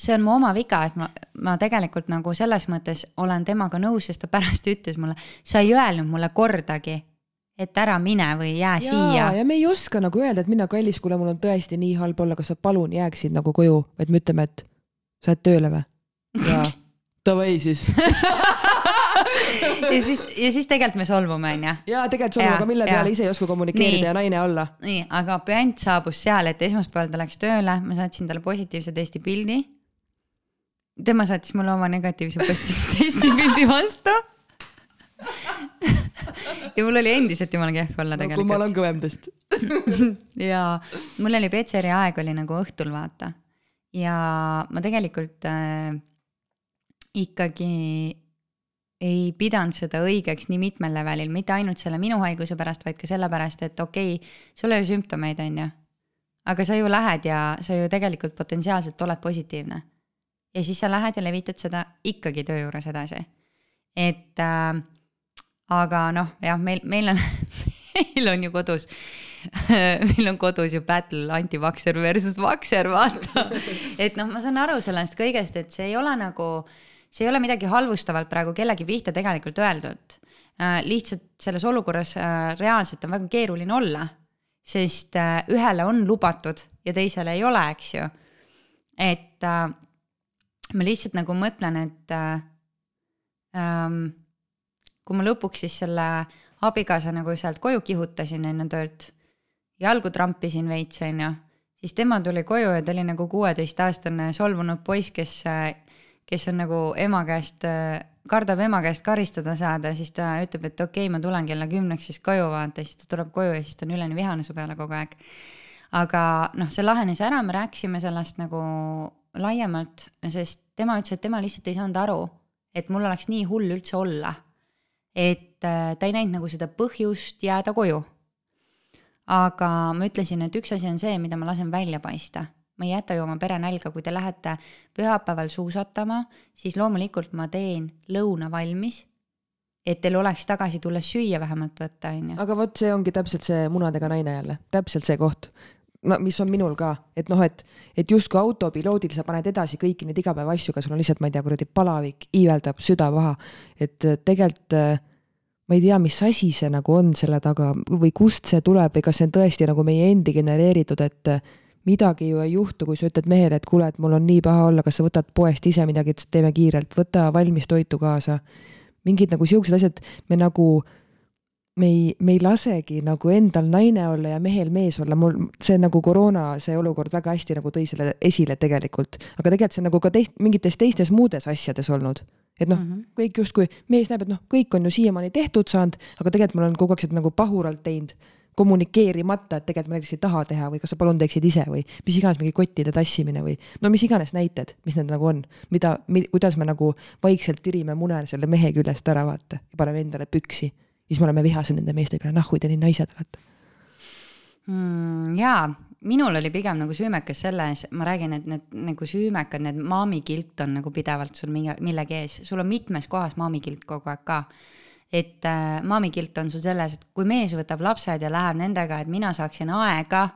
A: see on mu oma viga, et ma, ma tegelikult nagu selles mõttes olen temaga nõus, sest ta pärast ütles mulle, sa ei öelnud mulle kordagi, et ära mine või jää
B: ja,
A: siia.
B: ja me ei oska nagu öelda, et mina, kallis, kuule, mul on tõesti nii halb olla, kas sa palun jääksid nagu koju, et me ütleme, et sa lähed tööle või? jaa. Davai siis.
A: ja siis, ja siis tegelikult me solvume, onju.
B: jaa, tegelikult
A: Jaa,
B: aga mille
A: jaa.
B: peale ise ei oska kommunikeerida
A: Nii.
B: ja naine olla.
A: nii, aga puänt saabus seal, et esmaspäeval ta läks tööle, ma saatsin talle positiivse testi pildi. tema saatis mulle oma negatiivse testi pildi vastu. ja mul oli endiselt jumala kehv olla
B: no, kui ma
A: tegelikult
B: olen kõvem test.
A: ja mul oli PCR-i aeg oli nagu õhtul, vaata. ja ma tegelikult äh, ikkagi ei pidanud seda õigeks nii mitmel levelil, mitte ainult selle minu haiguse pärast, vaid ka sellepärast, et okei okay,, sul ei ole sümptomeid, on ju. aga sa ju lähed ja sa ju tegelikult potentsiaalselt oled positiivne. ja siis sa lähed ja levitad seda ikkagi töö juures edasi. et äh, aga noh, jah, meil, meil on meil on ju kodus meil on kodus ju battle anti-vakser versus vakser, vaata. et noh, ma saan aru sellest kõigest, et see ei ole nagu, see ei ole midagi halvustavalt praegu kellegi pihta tegelikult öeldud. lihtsalt selles olukorras äh, reaalselt on väga keeruline olla, sest äh, ühele on lubatud ja teisele ei ole, eks ju. et äh, ma lihtsalt nagu mõtlen, et äh, ähm, kui ma lõpuks siis selle abikaasa nagu sealt koju kihutasin enne töölt, jalgu trampisin veits, onju, siis tema tuli koju ja ta oli nagu kuueteistaastane solvunud poiss, kes, kes on nagu ema käest, kardab ema käest karistada saada, siis ta ütleb, et okei okay,, ma tulen kella kümneks siis koju, vaata, siis ta tuleb koju ja siis ta on üleni vihane su peale kogu aeg. aga noh, see lahenes ära, me rääkisime sellest nagu laiemalt, sest tema ütles, et tema lihtsalt ei saanud aru, et mul oleks nii hull üldse olla. Et äh, ta ei näinud nagu seda põhjust jääda koju. aga ma ütlesin, et üks asi on see, mida ma lasen välja paista ma ei jäta ju oma pere nälga, kui te lähete pühapäeval suusatama, siis loomulikult ma teen lõuna valmis et teil oleks tagasi tulles süüa vähemalt võtta, on ju.
B: aga vot see ongi täpselt see munadega naine jälle, täpselt see koht. No mis on minul ka, et noh, et, et justkui autopiloodil sa paned edasi kõiki neid igapäevaasju, aga sul on lihtsalt, ma ei tea, kuradi palavik, iiveldab, süda paha. et äh, tegelikult äh, ma ei tea, mis asi see nagu on selle taga või kust see tuleb või kas see on tõesti nagu meie endi genereeritud, et äh, midagi ju ei juhtu, kui sa ütled mehele, et kuule, et mul on nii paha olla, kas sa võtad poest ise midagi, et teeme kiirelt, võta valmis toitu kaasa. mingid nagu siuksed asjad, me nagu, me ei, me ei lasegi nagu endal naine olla ja mehel mees olla, mul see nagu koroona, see olukord väga hästi nagu tõi selle esile tegelikult, aga tegelikult see on nagu ka teist, mingites teistes muudes asjades olnud et noh mm -hmm., kõik justkui, mees näeb, et noh, kõik on ju siiamaani tehtud saanud, aga tegelikult ma olen kogu aeg seda nagu pahuralt teinud kommunikeerimata, et tegelikult ma näiteks ei taha teha või kas sa palun teeksid ise või mis iganes mingi kottide tassimine või no mis iganes näited, mis need nagu on, mida mi,, kuidas me nagu vaikselt tirime mune selle mehe küljest ära, vaata, paneme endale püksi. Siis me oleme vihased nende meeste peale, nahhu te nii naised olete
A: mm,. jaa, minul oli pigem nagu süümekas selles, ma räägin, et need nagu süümekad, need maamikilt on nagu pidevalt sul mingi, millegi ees, sul on mitmes kohas maamikilt kogu aeg ka et äh, maamikilt on sul selles, et kui mees võtab lapsed ja läheb nendega, et mina saaksin aega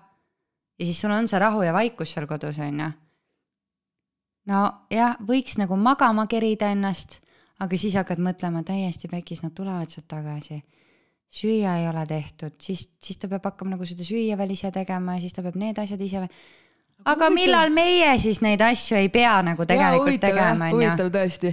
A: ja siis sul on see rahu ja vaikus seal kodus, on ju. nojah, võiks nagu magama kerida ennast, aga siis hakkad mõtlema täiesti pekis, nad tulevad sealt tagasi. süüa ei ole tehtud, siis, siis ta peab hakkama nagu seda süüa veel ise tegema ja siis ta peab need asjad ise veel aga millal meie siis neid asju ei pea nagu tegelikult ja, tegema,
B: on ju. huvitav tõesti.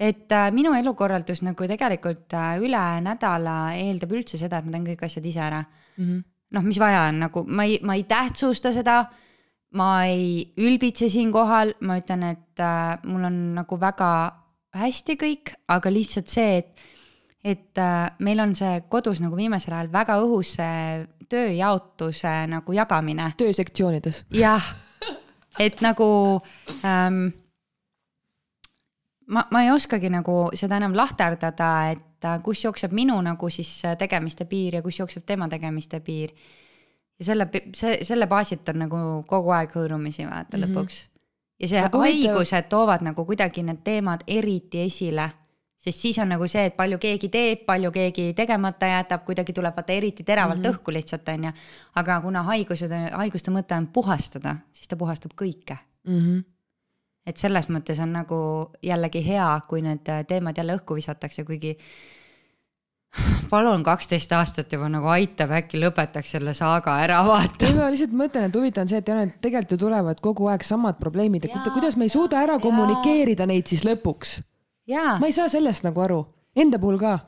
A: Et äh, minu elukorraldus nagu tegelikult äh, üle nädala eeldab üldse seda, et ma teen kõik asjad ise ära. Mm -hmm.. noh, mis vaja on, nagu ma ei, ma ei tähtsusta seda, ma ei ülbitse siinkohal, ma ütlen, et äh, mul on nagu väga hästi kõik, aga lihtsalt see, et et äh, meil on see kodus nagu viimasel ajal väga õhus see tööjaotuse nagu jagamine.
B: töösektsioonides.
A: jah, et nagu ähm, ma, ma ei oskagi nagu seda enam lahterdada, et äh, kus jookseb minu nagu siis tegemiste piir ja kus jookseb tema tegemiste piir. ja selle, see, selle baasilt on nagu kogu aeg hõõrumisi vaata mm -hmm. lõpuks. Ja see Aga haigused toovad nagu kuidagi need teemad eriti esile sest siis on nagu see, et palju keegi teeb, palju keegi tegemata jätab, kuidagi tuleb vaata eriti teravalt mm -hmm. õhku lihtsalt onju. aga kuna haigused, haiguste mõte on puhastada, siis ta puhastab kõike mm. -hmm et selles mõttes on nagu jällegi hea, kui need teemad jälle õhku visatakse, kuigi palun kaksteist aastat juba nagu aitab, äkki lõpetaks selle saaga ära, vaata.
B: ei, ma lihtsalt mõtlen, et huvitav on see, et jah, need tegelikult ju tulevad kogu aeg samad probleemid, et kuidas me ei suuda ära ja. kommunikeerida neid siis lõpuks. ma ei saa sellest nagu aru, enda puhul ka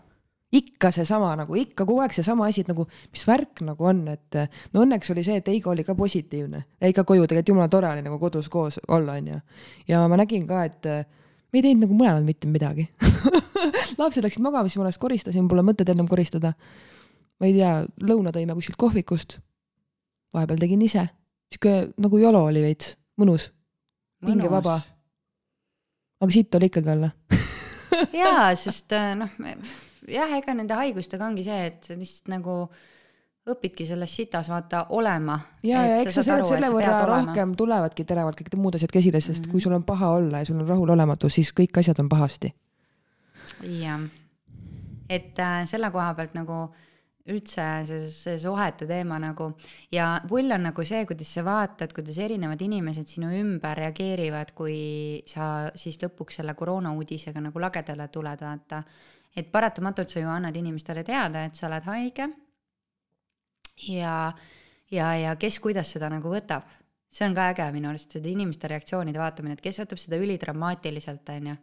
B: ikka seesama nagu ikka kogu aeg seesama asi, et nagu mis värk nagu on, et no õnneks oli see, et Eigo oli ka positiivne, jäi ka koju, tegelikult jumala tore oli nagu kodus koos olla, onju. ja ma nägin ka, et me ei teinud nagu mõlemad mitte midagi lapsed läksid magama, siis ma alles koristasin, pole mõtet enam koristada. ma ei tea, lõuna tõime kuskilt kohvikust. vahepeal tegin ise, sihuke nagu jolo oli veits, mõnus, pingevaba. aga siit oli ikkagi olla
A: jaa, sest noh jah, ega nende haigustega ongi see, et sa lihtsalt nagu õpidki selles sitas vaata olema.
B: ja, ja eks sa selle, selle võrra rohkem tulevadki teravalt kõik muud asjad käsile, sest mm -hmm. kui sul on paha olla ja sul on rahulolematus, siis kõik asjad on pahasti.
A: jah, et äh, selle koha pealt nagu üldse see, see suhete teema nagu ja pull on nagu see, kuidas sa vaatad, kuidas erinevad inimesed sinu ümber reageerivad, kui sa siis lõpuks selle koroona uudisega nagu lagedale tuled, vaata et paratamatult sa ju annad inimestele teada, et sa oled haige. Ja, ja, ja kes kuidas seda nagu võtab, see on ka äge minu arust, seda inimeste reaktsioonide vaatamine, et kes võtab seda ülidramaatiliselt, on ju.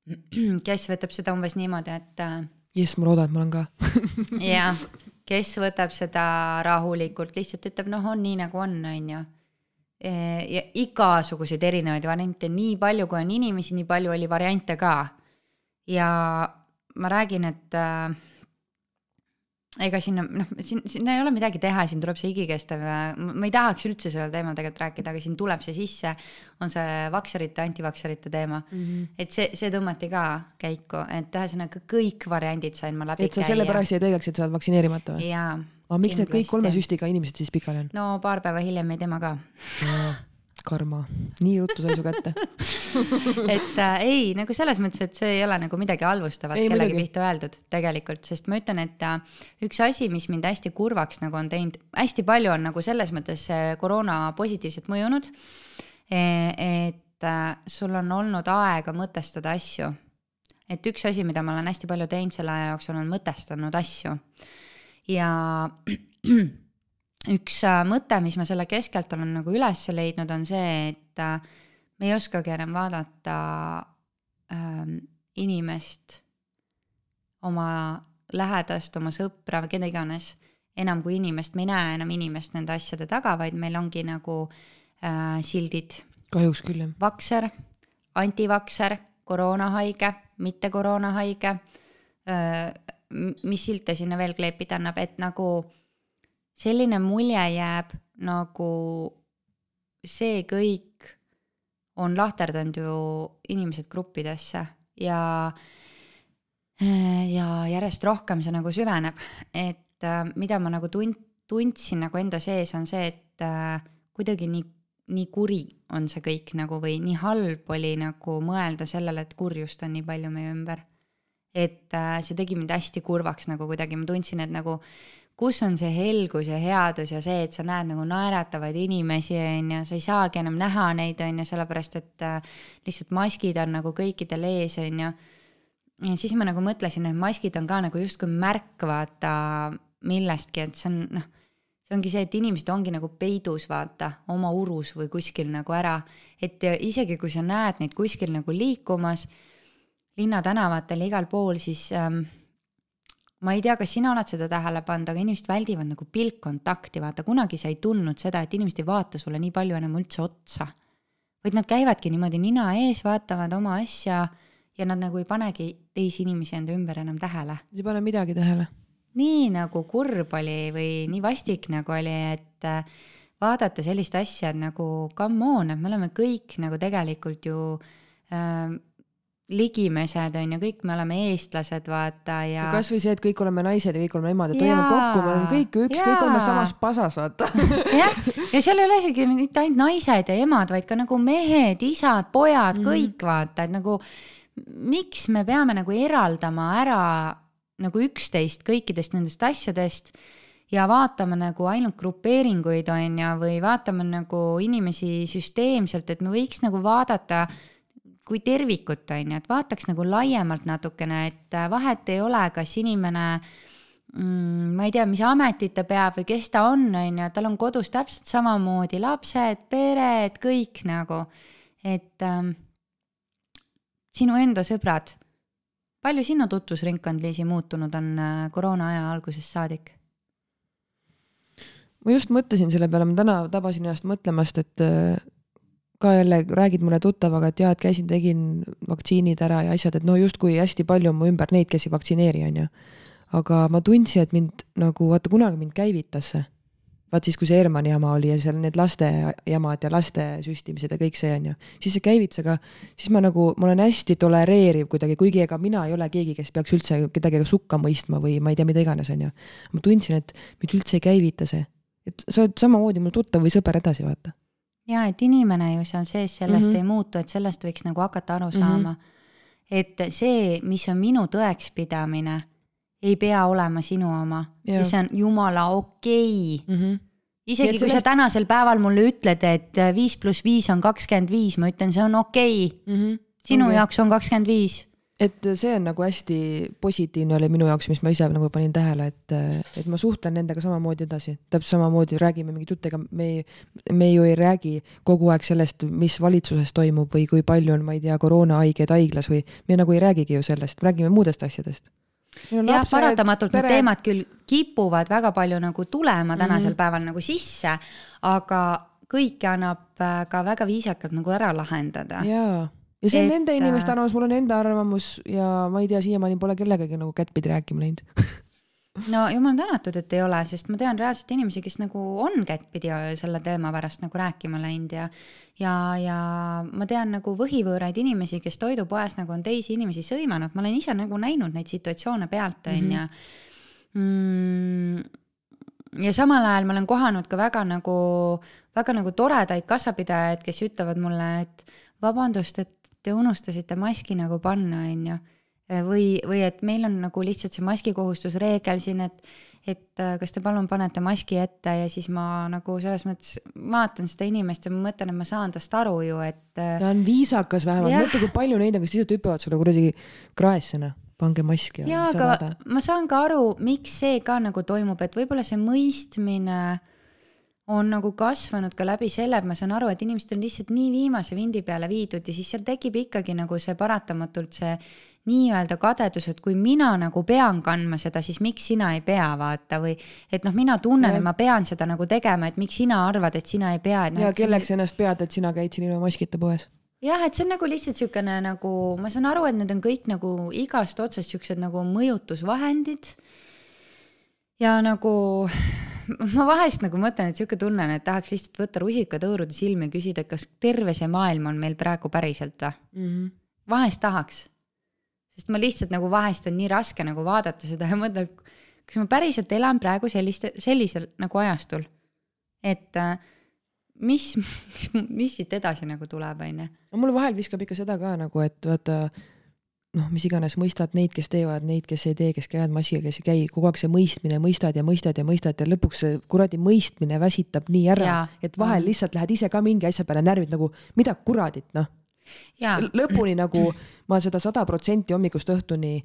A: kes võtab seda umbes niimoodi, et. Äh,
B: jess, ma loodan, et ma olen ka
A: jah, kes võtab seda rahulikult, lihtsalt ütleb, noh, on nii nagu on, on ju e, ja igasuguseid erinevaid variante, nii palju kui on inimesi, nii palju oli variante ka. ja ma räägin, et äh, ega sinna noh, siin, sinna ei ole midagi teha, siin tuleb see igikestev, ma ei tahaks üldse sellel teemal tegelikult rääkida, aga siin tuleb see sisse, on see vakserite, antivakserite teema mm. -hmm. et see, see tõmmati ka käiku, et ühesõnaga kõik variandid sain ma läbi
B: käia. et sa sellepärast jäid õigeks, et sa oled vaktsineerimata või?
A: jaa.
B: aga miks need kõik kolme süstiga inimesed siis pikali on?
A: no paar päeva hiljem jäi tema ka
B: karma, nii ruttu sai su kätte
A: et äh, ei, nagu selles mõttes, et see ei ole nagu midagi halvustavat ei, kellegi midagi. pihta öeldud tegelikult, sest ma ütlen, et äh, üks asi, mis mind hästi kurvaks nagu on teinud, hästi palju on nagu selles mõttes koroona positiivselt mõjunud. E, et äh, sul on olnud aega mõtestada asju. et üks asi, mida ma olen hästi palju teinud selle aja jooksul, on mõtestanud asju ja üks äh, mõte, mis ma selle keskelt olen nagu üles leidnud, on see, et äh, me ei oskagi enam vaadata ähm, inimest, oma lähedast, oma sõpra või keda iganes, enam kui inimest, me ei näe enam inimest nende asjade taga, vaid meil ongi nagu äh, sildid.
B: kahjuks küll, jah.
A: vakser, antivakser, koroonahaige, mitte koroonahaige äh,, mis silte sinna veel kleepida annab, et nagu selline mulje jääb nagu see kõik on lahterdanud ju inimesed gruppidesse ja, ja järjest rohkem see nagu süveneb, et äh, mida ma nagu tund-, tundsin nagu enda sees, on see, et äh, kuidagi nii, nii kuri on see kõik nagu või nii halb oli nagu mõelda sellele, et kurjust on nii palju meie ümber. et äh, see tegi mind hästi kurvaks nagu kuidagi, ma tundsin, et nagu kus on see helgus ja headus ja see, et sa näed nagu naeratavaid inimesi, on ju, sa ei saagi enam näha neid, on ju, sellepärast et äh, lihtsalt maskid on nagu kõikidel ees, on ju. ja siis ma nagu mõtlesin, et maskid on ka nagu justkui märk, vaata, millestki, et see on noh, see ongi see, et inimesed ongi nagu peidus, vaata, oma urus või kuskil nagu ära. et isegi kui sa näed neid kuskil nagu liikumas linnatänavatel igal pool, siis ähm, ma ei tea, kas sina oled seda tähele pannud, aga inimesed väldivad nagu pilkkontakti, vaata kunagi sa ei tundnud seda, et inimesed ei vaata sulle nii palju enam üldse otsa. vaid nad käivadki niimoodi nina ees, vaatavad oma asja ja nad nagu ei panegi teisi inimesi enda ümber enam tähele.
B: ei pane midagi tähele.
A: nii nagu kurb oli või nii vastik nagu oli, et äh, vaadata sellist asja, et nagu come on, et me oleme kõik nagu tegelikult ju äh, ligimesed on ju, kõik me oleme eestlased, vaata ja.
B: kasvõi see, et kõik oleme naised ja kõik oleme emad, et hoiame kokku, me oleme kõik üks, kõik oleme samas pasas, vaata.
A: jah, ja seal ei ole isegi mitte ainult naised ja emad, vaid ka nagu mehed, isad, pojad mm, -hmm. kõik vaata, et nagu miks me peame nagu eraldama ära nagu üksteist kõikidest nendest asjadest ja vaatame nagu ainult grupeeringuid, on ju, või vaatame nagu inimesi süsteemselt, et me võiks nagu vaadata kui tervikut, on ju, et vaataks nagu laiemalt natukene, et äh, vahet ei ole, kas inimene mm, ma ei tea, mis ametit ta peab või kes ta on, on ju, tal on kodus täpselt samamoodi lapsed, pered, kõik nagu, et ähm, sinu enda sõbrad, palju sinu tutvusringkond, Liisi, muutunud on äh, koroona aja algusest saadik?
B: ma just mõtlesin selle peale, ma täna tabasin ennast mõtlemast, et äh, ka jälle räägid mõne tuttavaga, et jaa, et käisin, tegin vaktsiinid ära ja asjad, et no justkui hästi palju on mu ümber neid, kes ei vaktsineeri, on ju. aga ma tundsin, et mind nagu, vaata kunagi mind käivitas see. vaat siis, kui see Hermanni jama oli ja seal need laste jamad ja laste süstimised ja kõik see, on ju. siis see käivitas, aga siis ma nagu, ma olen hästi tolereeriv kuidagi, kuigi ega mina ei ole keegi, kes peaks üldse kedagi sukka mõistma või ma ei tea, mida iganes, on ju. ma tundsin, et mind üldse ei käivita see. et sa oled samamoodi mul tuttav või sõber edasi, vaata
A: ja et inimene ju seal sees sellest mm -hmm. ei muutu, et sellest võiks nagu hakata aru mhm. saama mm. -hmm. et see, mis on minu tõekspidamine, ei pea olema sinu oma ja, ja see on jumala okei okay. mm. -hmm isegi kui sellest... sa tänasel päeval mulle ütled, et viis pluss viis on kakskümmend viis, ma ütlen, see on okei okay. mm. -hmm. sinu okay. jaoks on kakskümmend viis
B: et see on nagu hästi positiivne oli minu jaoks, mis ma ise nagu panin tähele, et, et ma suhtlen nendega samamoodi edasi, täpselt samamoodi räägime mingit juttu, ega me ei, me ju ei räägi kogu aeg sellest, mis valitsuses toimub või kui palju on, ma ei tea, koroonahaigeid haiglas või me nagu ei räägigi ju sellest, räägime muudest asjadest.
A: jah, paratamatult pere... need teemad küll kipuvad väga palju nagu tulema tänasel mm -hmm. päeval nagu sisse, aga kõike annab äh, ka väga viisakalt nagu ära lahendada.
B: jaa ja see on et... nende inimeste äh, arvamus, mul on enda arvamus ja ma ei tea, siiamaani pole kellegagi nagu kättpidi rääkima läinud.
A: No jumal tänatud, et ei ole, sest ma tean reaalselt inimesi, kes nagu on kättpidi selle teema pärast nagu rääkima läinud ja ja, ja ma tean nagu võhivõõraid inimesi, kes toidupoes nagu on teisi inimesi sõimanud, ma olen ise nagu näinud neid situatsioone pealt, on ju. Mm, ja samal ajal ma olen kohanud ka väga nagu, väga nagu toredaid kassapidajaid, kes ütlevad mulle, et vabandust, et te unustasite maski nagu panna, on ju. või, või et meil on nagu lihtsalt see maskikohustusreegel siin, et, et kas te palun panete maski ette ja siis ma nagu selles mõttes vaatan seda inimest ja ma mõtlen, et ma saan tast aru ju, et.
B: ta on viisakas vähemalt, mõtle, kui palju neid on, kes lihtsalt hüppavad sulle kuradi kraesse, noh pange maski.
A: jaa, aga ma saan ka aru, miks see ka nagu toimub, et võib-olla see mõistmine on nagu kasvanud ka läbi selle, et ma saan aru, et inimesed on lihtsalt nii viimase vindi peale viidud ja siis seal tekib ikkagi nagu see paratamatult see nii-öelda kadedus, et kui mina nagu pean kandma seda, siis miks sina ei pea, vaata, või et noh, mina tunnen, et ma pean seda nagu tegema, et miks sina arvad, et sina ei pea.
B: No, ja kelleks sa ennast pead, et sina käid siin ilma maskita poes
A: jah, et see on nagu lihtsalt niisugune nagu, ma saan aru, et need on kõik nagu igast otsast niisugused nagu mõjutusvahendid. ja nagu ma vahest nagu mõtlen, et niisugune tunne on, et tahaks lihtsalt võtta rusikatõurude silmi ja küsida, kas terve see maailm on meil praegu päriselt või mm? -hmm. vahest tahaks. sest ma lihtsalt nagu vahest on nii raske nagu vaadata seda ja mõtelda, kas ma päriselt elan praegu selliste, sellisel nagu ajastul. et äh, mis, mis, mis siit edasi nagu tuleb, on ju.
B: no mul vahel viskab ikka seda ka nagu, et vaata noh, mis iganes, mõistad neid, kes teevad, neid, kes ei tee, kes käivad maskiga, kes ei käi, kogu aeg see mõistmine, mõistad ja mõistad ja mõistad ja lõpuks see kuradi mõistmine väsitab nii ära, et vahel mm. lihtsalt lähed ise ka mingi asja peale närvid nagu, mida kuradit, noh. lõpuni nagu ma seda sada protsenti hommikust õhtuni,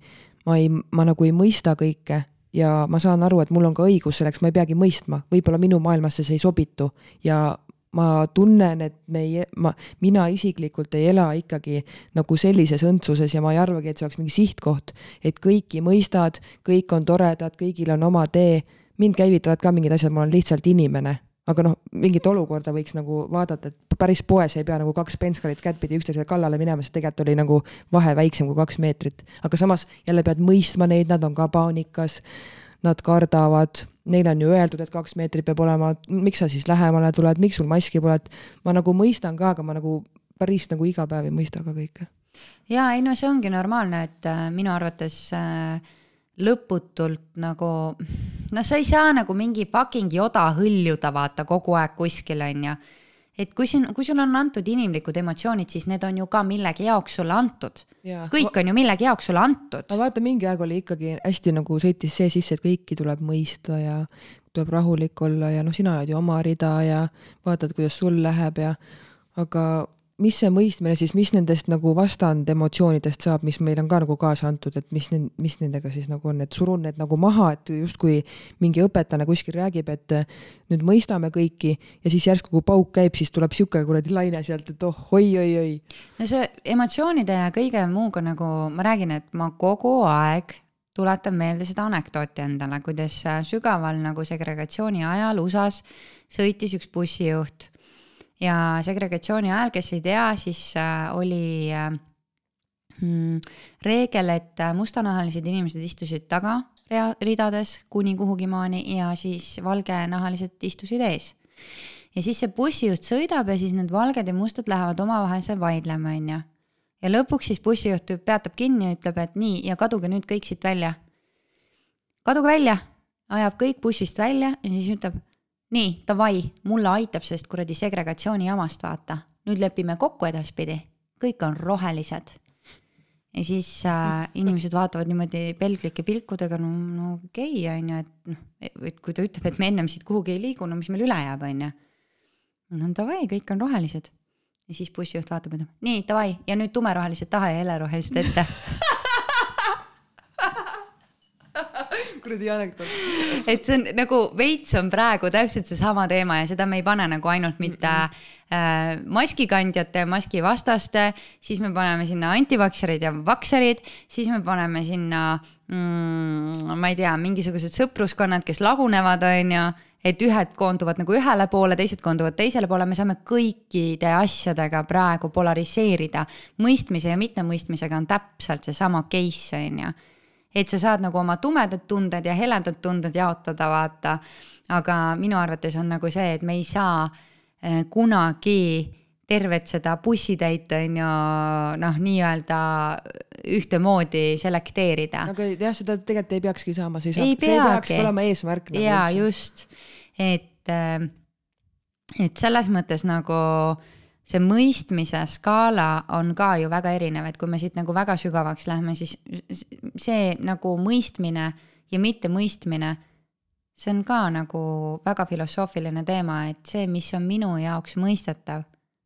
B: ma ei, ma nagu ei mõista kõike ja ma saan aru, et mul on ka õigus selleks, ma ei peagi mõistma, võib-olla minu maailmasse see ei sobitu ja ma tunnen, et me ei, ma, mina isiklikult ei ela ikkagi nagu sellises õndsuses ja ma ei arvagi, et see oleks mingi sihtkoht, et kõiki mõistad, kõik on toredad, kõigil on oma tee. mind käivitavad ka mingid asjad, ma olen lihtsalt inimene, aga noh, mingit olukorda võiks nagu vaadata, et päris poes ei pea nagu kaks penskalit kättpidi üksteisele kallale minema, sest tegelikult oli nagu vahe väiksem kui kaks meetrit. aga samas jälle pead mõistma neid, nad on ka paanikas, nad kardavad neile on ju öeldud, et kaks meetrit peab olema, miks sa siis lähemale tuled, miks sul maski pole, et ma nagu mõistan ka, aga ma nagu päris nagu iga päev ei mõista ka kõike.
A: ja ei no see ongi normaalne, et äh, minu arvates äh, lõputult nagu noh, sa ei saa nagu mingi fucking joda hõljuda vaata kogu aeg kuskil onju et kui siin, kui sul on antud inimlikud emotsioonid, siis need on ju ka millegi jaoks sulle antud. kõik on ju millegi jaoks sulle antud.
B: aga vaata, mingi aeg oli ikkagi hästi nagu sõitis see sisse, et kõiki tuleb mõista ja tuleb rahulik olla ja noh, sina ajad ju oma rida ja vaatad, kuidas sul läheb ja aga mis see mõistmine siis, mis nendest nagu vastandemotsioonidest saab, mis meil on ka nagu kaasa antud, et mis, mis nendega siis nagu on, et surun need nagu maha, et justkui mingi õpetlane kuskil räägib, et nüüd mõistame kõiki ja siis järsku, kui pauk käib, siis tuleb sihuke kuradi laine sealt, et oh oi-oi-oi.
A: no see emotsioonide ja kõige muuga nagu ma räägin, et ma kogu aeg tuletan meelde seda anekdooti endale, kuidas sügaval nagu segregatsiooni ajal USA-s sõitis üks bussijuht ja segregatsiooni ajal, kes ei tea, siis äh, oli äh, mm, reegel, et äh, mustanahalised inimesed istusid taga rea, ridades kuni kuhugi maani ja siis valgenahalised istusid ees. ja siis see bussijuht sõidab ja siis need valged ja mustad lähevad omavahel seal vaidlema, onju. ja lõpuks siis bussijuht peatab kinni ja ütleb, et nii ja kaduge nüüd kõik siit välja. kaduge välja, ajab kõik bussist välja ja siis ütleb nii, davai, mulle aitab sellest kuradi segregatsiooni jamast, vaata. nüüd lepime kokku edaspidi, kõik on rohelised. ja siis äh, inimesed vaatavad niimoodi pelglike pilkudega, no, no okei okay,, on ju, et noh, et kui ta ütleb, et me ennem siit kuhugi ei liigu, no mis meil üle jääb, on ju. no davai, kõik on rohelised. ja siis bussijuht vaatab, ütleb, nii, davai, ja nüüd tumerohelised taha ja helerohelised ette
B: kuradi anekdoot.
A: et see on nagu veits on praegu täpselt seesama teema ja seda me ei pane nagu ainult mitte mm -mm. äh, maskikandjate, maskivastaste, siis me paneme sinna antivakserid ja vakserid, siis me paneme sinna mm, ma ei tea, mingisugused sõpruskonnad, kes lagunevad, on ju et ühed koonduvad nagu ühele poole, teised koonduvad teisele poole, me saame kõikide asjadega praegu polariseerida. mõistmise ja mittemõistmisega on täpselt seesama case, on ju et sa saad nagu oma tumedad tunded ja heledad tunded jaotada, vaata. aga minu arvates on nagu see, et me ei saa eh, kunagi tervet seda bussitäit on ju noh, nii-öelda ühtemoodi selekteerida.
B: aga jah, seda tegelikult ei peakski saama, see ei saa, see ei peakski olema eesmärk
A: nagu. jaa, just, et, eh, et selles mõttes nagu see mõistmise skaala on ka ju väga erinev, et kui me siit nagu väga sügavaks lähme, siis see nagu mõistmine ja mittemõistmine, see on ka nagu väga filosoofiline teema, et see, mis on minu jaoks mõistetav,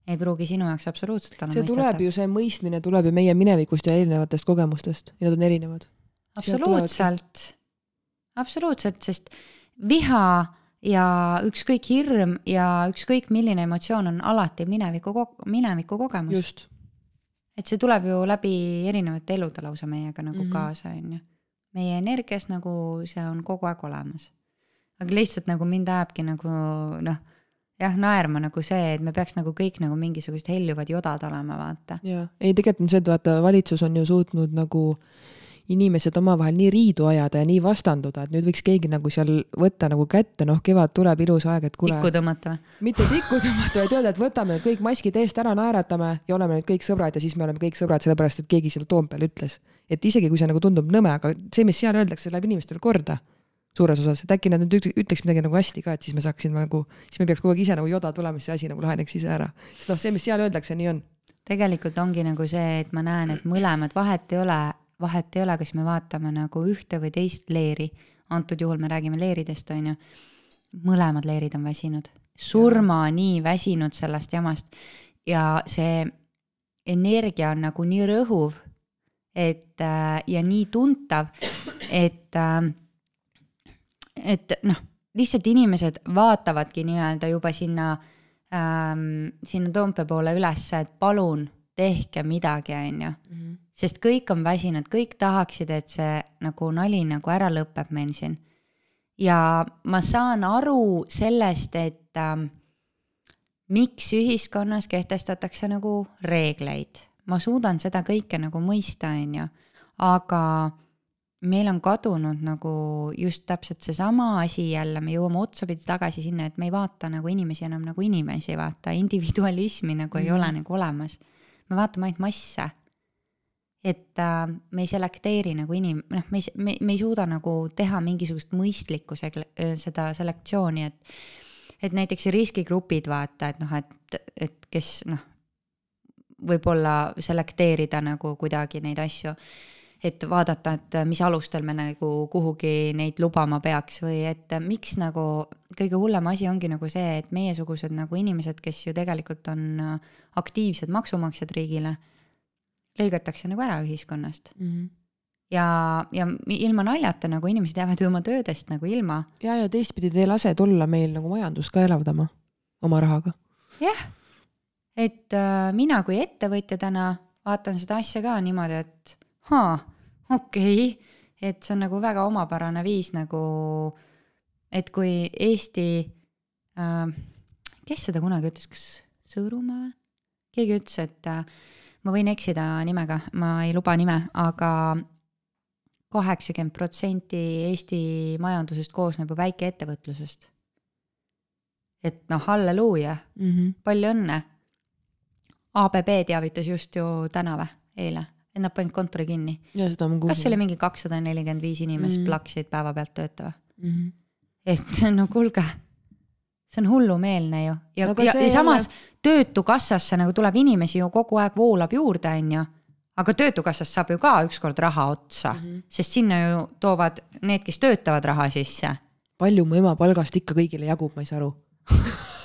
A: ei pruugi sinu jaoks absoluutselt olla
B: see mõistetav. tuleb ju, see mõistmine tuleb ju meie minevikust ja erinevatest kogemustest ja nad on erinevad.
A: absoluutselt, absoluutselt, sest viha ja ükskõik hirm ja ükskõik milline emotsioon on alati mineviku, mineviku kogemus.
B: just.
A: et see tuleb ju läbi erinevate elude lausa meiega nagu mm -hmm. kaasa, on ju. meie energias nagu see on kogu aeg olemas. aga lihtsalt nagu mind ajabki nagu noh, jah, naerma nagu see, et me peaks nagu kõik nagu mingisugused heljuvad jodad olema, vaata.
B: jaa, ei tegelikult on see, et vaata, valitsus on ju suutnud nagu äh, inimesed omavahel nii riidu ajada ja nii vastanduda, et nüüd võiks keegi nagu seal võtta nagu kätte, noh, kevad tuleb, ilus aeg, et kuule.
A: tikku tõmmata või?
B: mitte tikku tõmmata, vaid öelda, et võtame nüüd kõik maskid eest ära, naeratame ja oleme nüüd kõik sõbrad ja siis me oleme kõik sõbrad, sellepärast et keegi seal Toompeal ütles. et isegi kui see nagu tundub nõme, aga see, mis seal öeldakse, läheb inimestele korda suures osas, et äkki nad nüüd ütleks midagi nagu hästi ka, et siis me saaksime nagu, siis me peaks kogu aeg ise nagu joda tulema, siis see asi nagu laheneks ise ära. sest noh, see, mis seal öeldakse, nii on.
A: tegelikult ongi nagu see, et ma näen, et mõlemad vahet ei ole vahet ei ole, kas me vaatame nagu ühte või teist leeri, antud juhul me räägime leeridest, on ju, mõlemad leerid on väsinud, surmani väsinud sellest jamast. Ja see energia on nagu nii rõhuv, et äh, ja nii tuntav, et äh,, et noh, lihtsalt inimesed vaatavadki nii-öelda juba sinna ähm,, sinna Toompea poole ülesse, et palun tehke midagi, on ju. Sest kõik on väsinud, kõik tahaksid, et see nagu nali nagu ära lõpeb meil siin. ja ma saan aru sellest, et äh, miks ühiskonnas kehtestatakse nagu reegleid, ma suudan seda kõike nagu mõista, on ju, aga meil on kadunud nagu just täpselt seesama asi jälle, me jõuame otsapidi tagasi sinna, et me ei vaata nagu inimesi enam nagu inimesi, vaata, individualismi nagu mm. ei ole mhm. nagu olemas. me vaatame ainult masse et äh, me ei selekteeri nagu inim-, noh, me ei, me, me ei suuda nagu teha mingisugust mõistlikku seg-, äh, seda selektsiooni, et et näiteks riskigrupid vaata, et noh, et, et kes noh, võib-olla selekteerida nagu kuidagi neid asju, et vaadata, et mis alustel me nagu kuhugi neid lubama peaks või et miks nagu kõige hullem asi ongi nagu see, et meiesugused nagu inimesed, kes ju tegelikult on aktiivsed maksumaksjad riigile lõigatakse nagu ära ühiskonnast mm. -hmm ja, ja ilma naljata nagu inimesed jäävad ju oma töödest nagu ilma.
B: ja, ja teistpidi te ei lase tulla meil nagu majandust ka elavdama oma rahaga.
A: jah, et äh, mina kui ettevõtja täna vaatan seda asja ka niimoodi, et haa, okei okay., et see on nagu väga omapärane viis nagu, et kui Eesti äh,, kes seda kunagi ütles, kas Sõõrumaa või? keegi ütles, et äh, ma võin eksida nimega, ma ei luba nime, aga kaheksakümmend protsenti Eesti majandusest koosneb ju väikeettevõtlusest. et noh, halleluuja mm, -hmm. palju õnne. ABB teavitas just ju täna või, eile, et nad panid kontori kinni. kas see oli mingi kakssada nelikümmend viis inimest mm -hmm. plaksid päevapealt töötama mm? -hmm. et no kuulge see on hullumeelne ju ja no,, ja, ja samas ole... Töötukassasse nagu tuleb inimesi ju kogu aeg voolab juurde, on ju. aga Töötukassast saab ju ka ükskord raha otsa mm, -hmm. sest sinna ju toovad need, kes töötavad raha sisse.
B: palju mu ema palgast ikka kõigile jagub, ma ei saa aru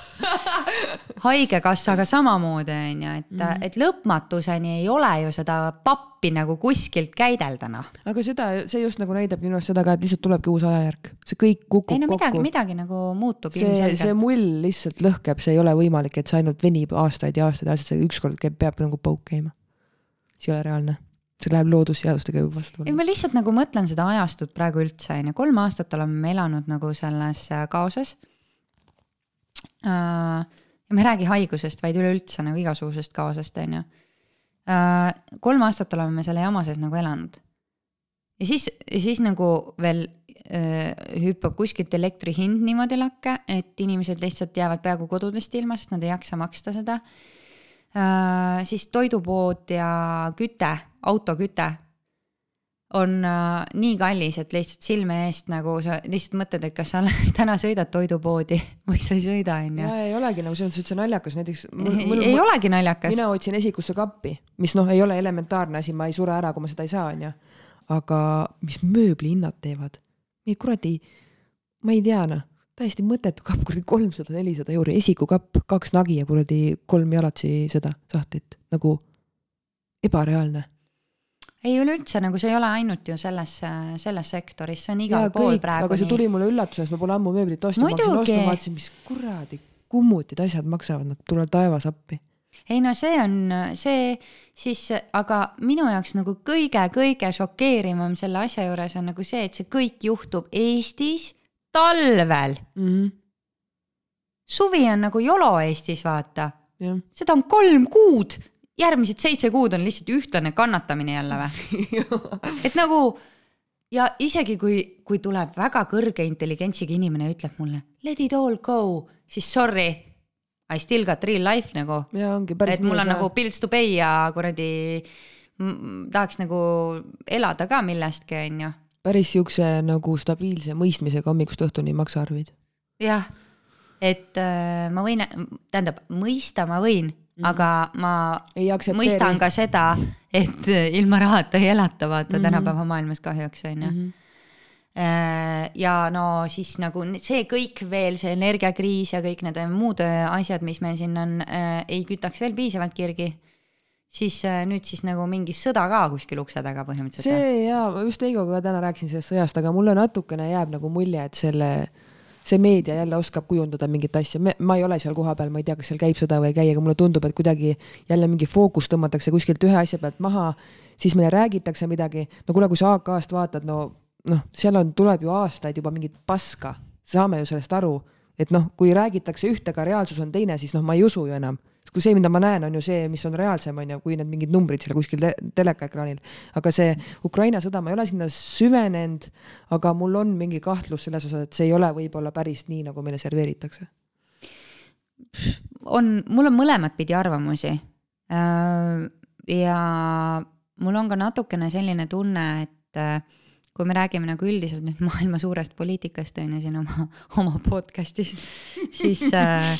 A: haigekassaga samamoodi, on ju, et mm, -hmm. et lõpmatuseni ei ole ju seda pappi nagu kuskilt käidelda, noh.
B: aga seda, see just nagu näitab minu arust seda ka, et lihtsalt tulebki uus ajajärk, see kõik kukub
A: ei no midagi,
B: kokku.
A: midagi nagu muutub
B: see, see mull lihtsalt lõhkeb, see ei ole võimalik, et see ainult venib aastaid ja aastaid ja aastaid, see ükskord käib, peab nagu pauk käima. see ei ole reaalne see läheb loodusseadustega juba vastu.
A: ei, ma lihtsalt nagu mõtlen seda ajastut praegu üldse, on ju, kolm aastat oleme me elanud nagu selles kaoses äh, ja ma ei räägi haigusest, vaid üleüldse nagu igasugusest kaosest, on ju. Äh, kolm aastat oleme me selle jama sees nagu elanud. ja siis, siis nagu veel äh, hüppab kuskilt elektri hind niimoodi lakke, et inimesed lihtsalt jäävad peaaegu kodudest ilma, sest nad ei jaksa maksta seda äh,. siis toidupood ja küte, autoküte on äh, nii kallis, et lihtsalt silme eest nagu sa lihtsalt mõtled, et kas sa täna sõidad toidupoodi või sa ei sõida, on ju.
B: ja ei olegi nagu selles mõttes üldse naljakas, näiteks.
A: ei, ei olegi naljakas.
B: mina otsin esikusse kappi, mis noh, ei ole elementaarne asi, ma ei sure ära, kui ma seda ei saa, on ju aga mis mööblihinnad teevad, kuradi, ma ei tea noh, täiesti mõttetu kapp, kuradi kolmsada, nelisada euri, esikukapp, kaks nagi ja kuradi kolm jalatsi seda sahtlit, nagu ebareaalne
A: ei üleüldse nagu see ei ole ainult ju selles, selles sektoris, see on igal ja, pool kõik, praegu.
B: aga see tuli mulle üllatusena, sest ma pole ammu mööblit ostnud, ma hakkasin ostma, vaatasin, mis kuradi kummutid asjad maksavad, nad tulevad taevas appi
A: ei no see on see siis, aga minu jaoks nagu kõige-kõige šokeerivam selle asja juures on nagu see, et see kõik juhtub Eestis talvel mm. -hmm. suvi on nagu YOLO Eestis, vaata. seda on kolm kuud, järgmised seitse kuud on lihtsalt ühtlane kannatamine jälle või et nagu ja isegi kui, kui tuleb väga kõrge intelligentsiga inimene ja ütleb mulle let it all go, siis sorry I still got real life nagu. et mul on nagu bills to pay ja kuradi tahaks nagu elada ka millestki, onju.
B: päris siukse nagu stabiilse mõistmisega hommikust õhtuni ei maksa arveid.
A: jah, et äh, ma võin, tähendab, mõista ma võin -hmm. aga ma mõistan ka seda, et ilma rahata ei elata, vaata mm -hmm. tänapäeva maailmas kahjuks onju mm. -hmm Äh, ja no siis nagu see kõik veel, see energiakriis ja kõik need muud äh, asjad, mis meil siin on, äh, ei kütaks veel piisavalt kirgi siis nüüd siis nagu mingi sõda ka kuskil ukse taga põhimõtteliselt.
B: see ja ma just Heigoga täna rääkisin sellest sõjast, aga mulle natukene jääb nagu mulje, et selle, see meedia jälle oskab kujundada mingit asja, ma ei ole seal kohapeal, ma ei tea, kas seal käib sõda või ei käi, aga mulle tundub, et kuidagi jälle mingi fookus tõmmatakse kuskilt ühe asja pealt maha, siis meile räägitakse midagi, no kuule, kui sa AK-st vaatad, no noh, seal on, tuleb ju aastaid juba mingit paska, saame ju sellest aru, et noh, kui räägitakse ühte, aga reaalsus on teine, siis noh, ma ei usu ju enam. Kui see, mida ma näen, on ju see, mis on reaalsem, on ju, kui need mingid numbrid seal kuskil te telekaekraanil. aga see Ukraina sõda, ma ei ole sinna süvenenud, aga mul on mingi kahtlus selles osas, et see ei ole võib-olla päris nii, nagu meile serveeritakse.
A: on, mul on mõlemat pidi arvamusi. Äh, ja mul on ka natukene selline tunne, et äh, kui me räägime nagu üldiselt nüüd maailma suurest poliitikast on ju siin oma, oma podcast'is, siis äh,